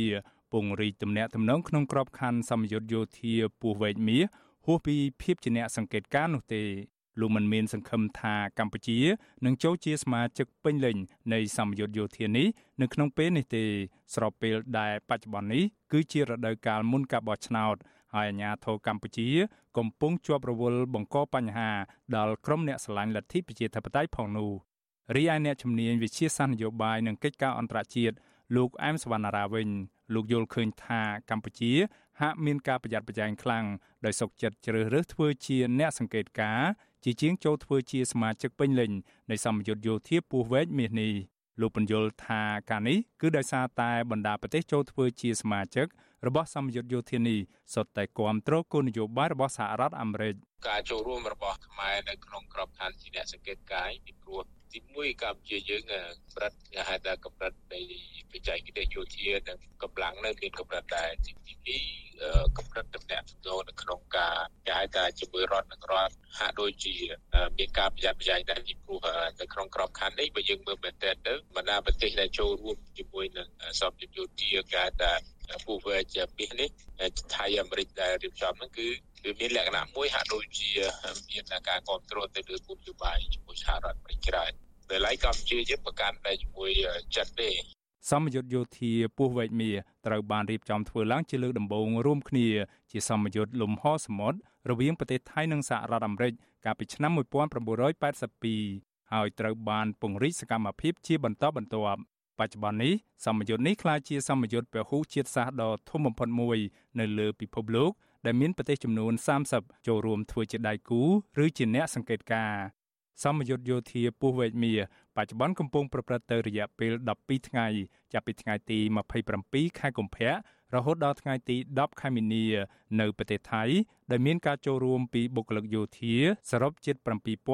ពង្រីកទំនាក់ទំនងក្នុងក្របខ័ណ្ឌសម្ពយុទ្ធយោធាពោះវែកមាសហួសពីភាពជាអ្នកសង្កេតការនោះទេលោកមិនមានសង្ឃឹមថាកម្ពុជានឹងចូលជាសមាជិកពេញលេញនៃសម្ពយុទ្ធយោធានេះនៅក្នុងពេលនេះទេ ស្របពេលដែលបច្ចុប្បន្ននេះគឺជារដូវកាលមុនការបោះឆ្នោតហើយអាជ្ញាធរកម្ពុជា កំពុងជាប់រវល់បង្កបញ្ហាដល់ក្រុមអ្នកស្រឡាញ់លទ្ធិប្រជាធិបតេយ្យផងនោះរីឯអ្នកជំនាញវិជាសាស្ត្រនយោបាយនិងកិច្ចការអន្តរជាតិ លោកអែមសវណ្ណារាវិញលោកយល់ឃើញថាកម្ពុជា ហាក់មានការប្រយ័ត្នប្រយែងខ្លាំងដោយសុកចិត្តជ្រើសរើសធ្វើជាអ្នកសង្កេតការជាជាងចូលធ្វើជាសមាជិកពេញលេញនៃសម្ពយុទ្ធយោធាពោះវែកមាសនេះលោកបញ្យលថាការនេះគឺដោយសារតែបណ្ដាប្រទេសចូលធ្វើជាសមាជិករបស់សម្ពយុទ្ធយោធានេះសុទ្ធតែគ្រប់គ្រងគោលនយោបាយរបស់សហរដ្ឋអាមេរិកការចូលរួមរបស់ខ្មែរនៅក្នុងក្របខ័ណ្ឌជាអ្នកសង្កេតការណ៍ពីព្រោះ ទី1កម្ពុជាយើងកម្រិតហៅថាកម្រិតនៃបច្ចេកទេសយោធានិងកម្លាំងនៅមានកម្រិតដែរទី2កម្រិតតំណែងទំនងនៅក្នុងការគេហៅថាជាមួយរដ្ឋនិងរដ្ឋហាក់ដូចជាមានការប្រយ័ត្នប្រយែងដែរពីព្រោះនៅក្នុងក្របខ័ណ្ឌនេះបើយើងមើលមែនតើទៅបណ្ដាប្រទេសដែលចូលរួមជាមួយនឹងសម្ភារយោធាគេហៅថាពូវែជាពីនេះថៃអាមេរិកដែលរៀបចំហ្នឹងគឺ គឺមានលក្ខណៈមួយហាក់ដូចជាមានការគ្រប់គ្រងទៅលើគោលនយោបាយជាមួយសហរដ្ឋអាមេរិកច្រើនតែឡៃកម្ពុជាយើងប្រកាន់តែជាមួយចិនទេសម្ពយុទ្ធយោធាពោះវែកមាត្រូវបានរៀបចំធ្វើឡើងជាលើកដំបូងរួមគ្នាជាសម្ពយុទ្ធលំហសមុទ្ររវាងប្រទេសថៃនិងសហរដ្ឋអាមេរិកកាលពីឆ្នាំ1982ហើយត្រូវបានពង្រីកសកម្មភាពជាបន្តបន្ទាប់បច្ចុប្បន្ននេះសម្ពយុទ្ធនេះក្លាយជាសម្ពយុទ្ធពហុជាតិសាសន៍ដ៏ធំបំផុតមួយនៅលើពិភពលោក ដែលមានប្រទេសចំនួន30ចូលរួមធ្វើជាដៃគូឬជាអ្នកសង្កេតការណ៍សមយុទ្ធយោធាពោះវែកមាបច្ចុប្បន្នកំពុងប្រព្រឹត្តទៅរយៈពេល12ថ្ងៃចាប់ពីថ្ងៃទី27ខែកុម្ភៈរហូតដល់ថ្ងៃទី10ខែមីនា នៅប្រទេសថៃដែលមានការចូលរួមពីបុគ្គលិកយោធាសរុបជិត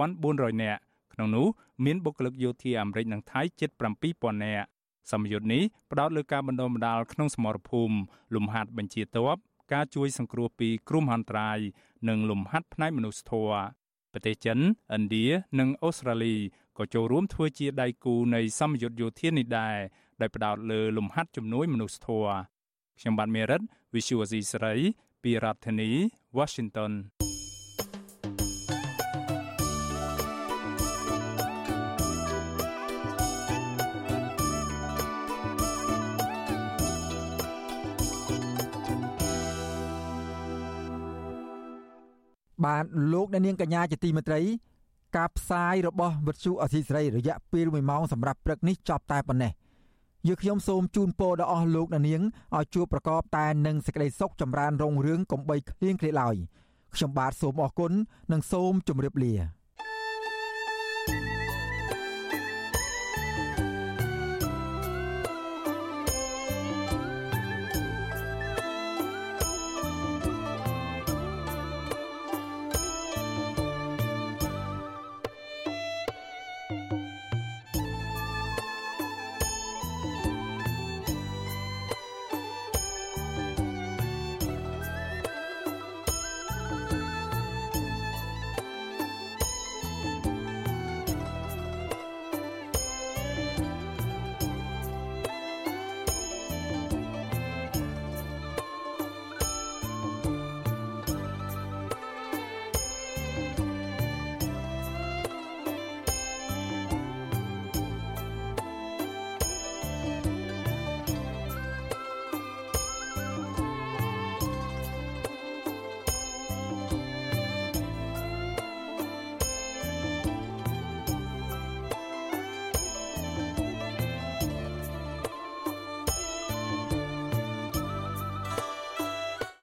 7400នាក់ក្នុងនោះមានបុគ្គលិកយោធាអាមេរិកនិងថៃជិត7000នាក់សម្ពយុទ្ធនេះផ្ដោតលើការបណ្ដុះបណ្ដាលក្នុងសមរភូមិលំហាត់បញ្ជាទ័ព ការជួយសង្គ្រោះពីគ្រោះមហន្តរាយនិងលំហាត់ផ្នែកមនុស្សធម៌ប្រទេសចិនឥណ្ឌានិងអូស្ត្រាលីក៏ចូលរួមធ្វើជាដៃគូនៃសម្ពយុទ្ធយោធានេះដែរដោយផ្ដោតលើលំហាត់ជំនួយមនុស្សធម៌ខ្ញុំបាទមេរិត Visual C ស្រីពីរដ្ឋធានី Washington បាទលោកអ្នកនាងកញ្ញាជាទីមេត្រី ការផ្សាយរបស់វិទ្យុអសីស្រីរយៈពេល1ម៉ោងសម្រាប់ព្រឹកនេះចប់តែប៉ុណ្ណេះយើខ្ញុំសូមជូនពរដល់អស់លោកអ្នកនាងឲ្យជួបប្រកបតែនឹងសេចក្តីសុខចម្រើនរុងរឿងកំបីគ្លៀងគ្លេឡើយខ្ញុំបាទសូមអរគុណនិងសូមជម្រាបលា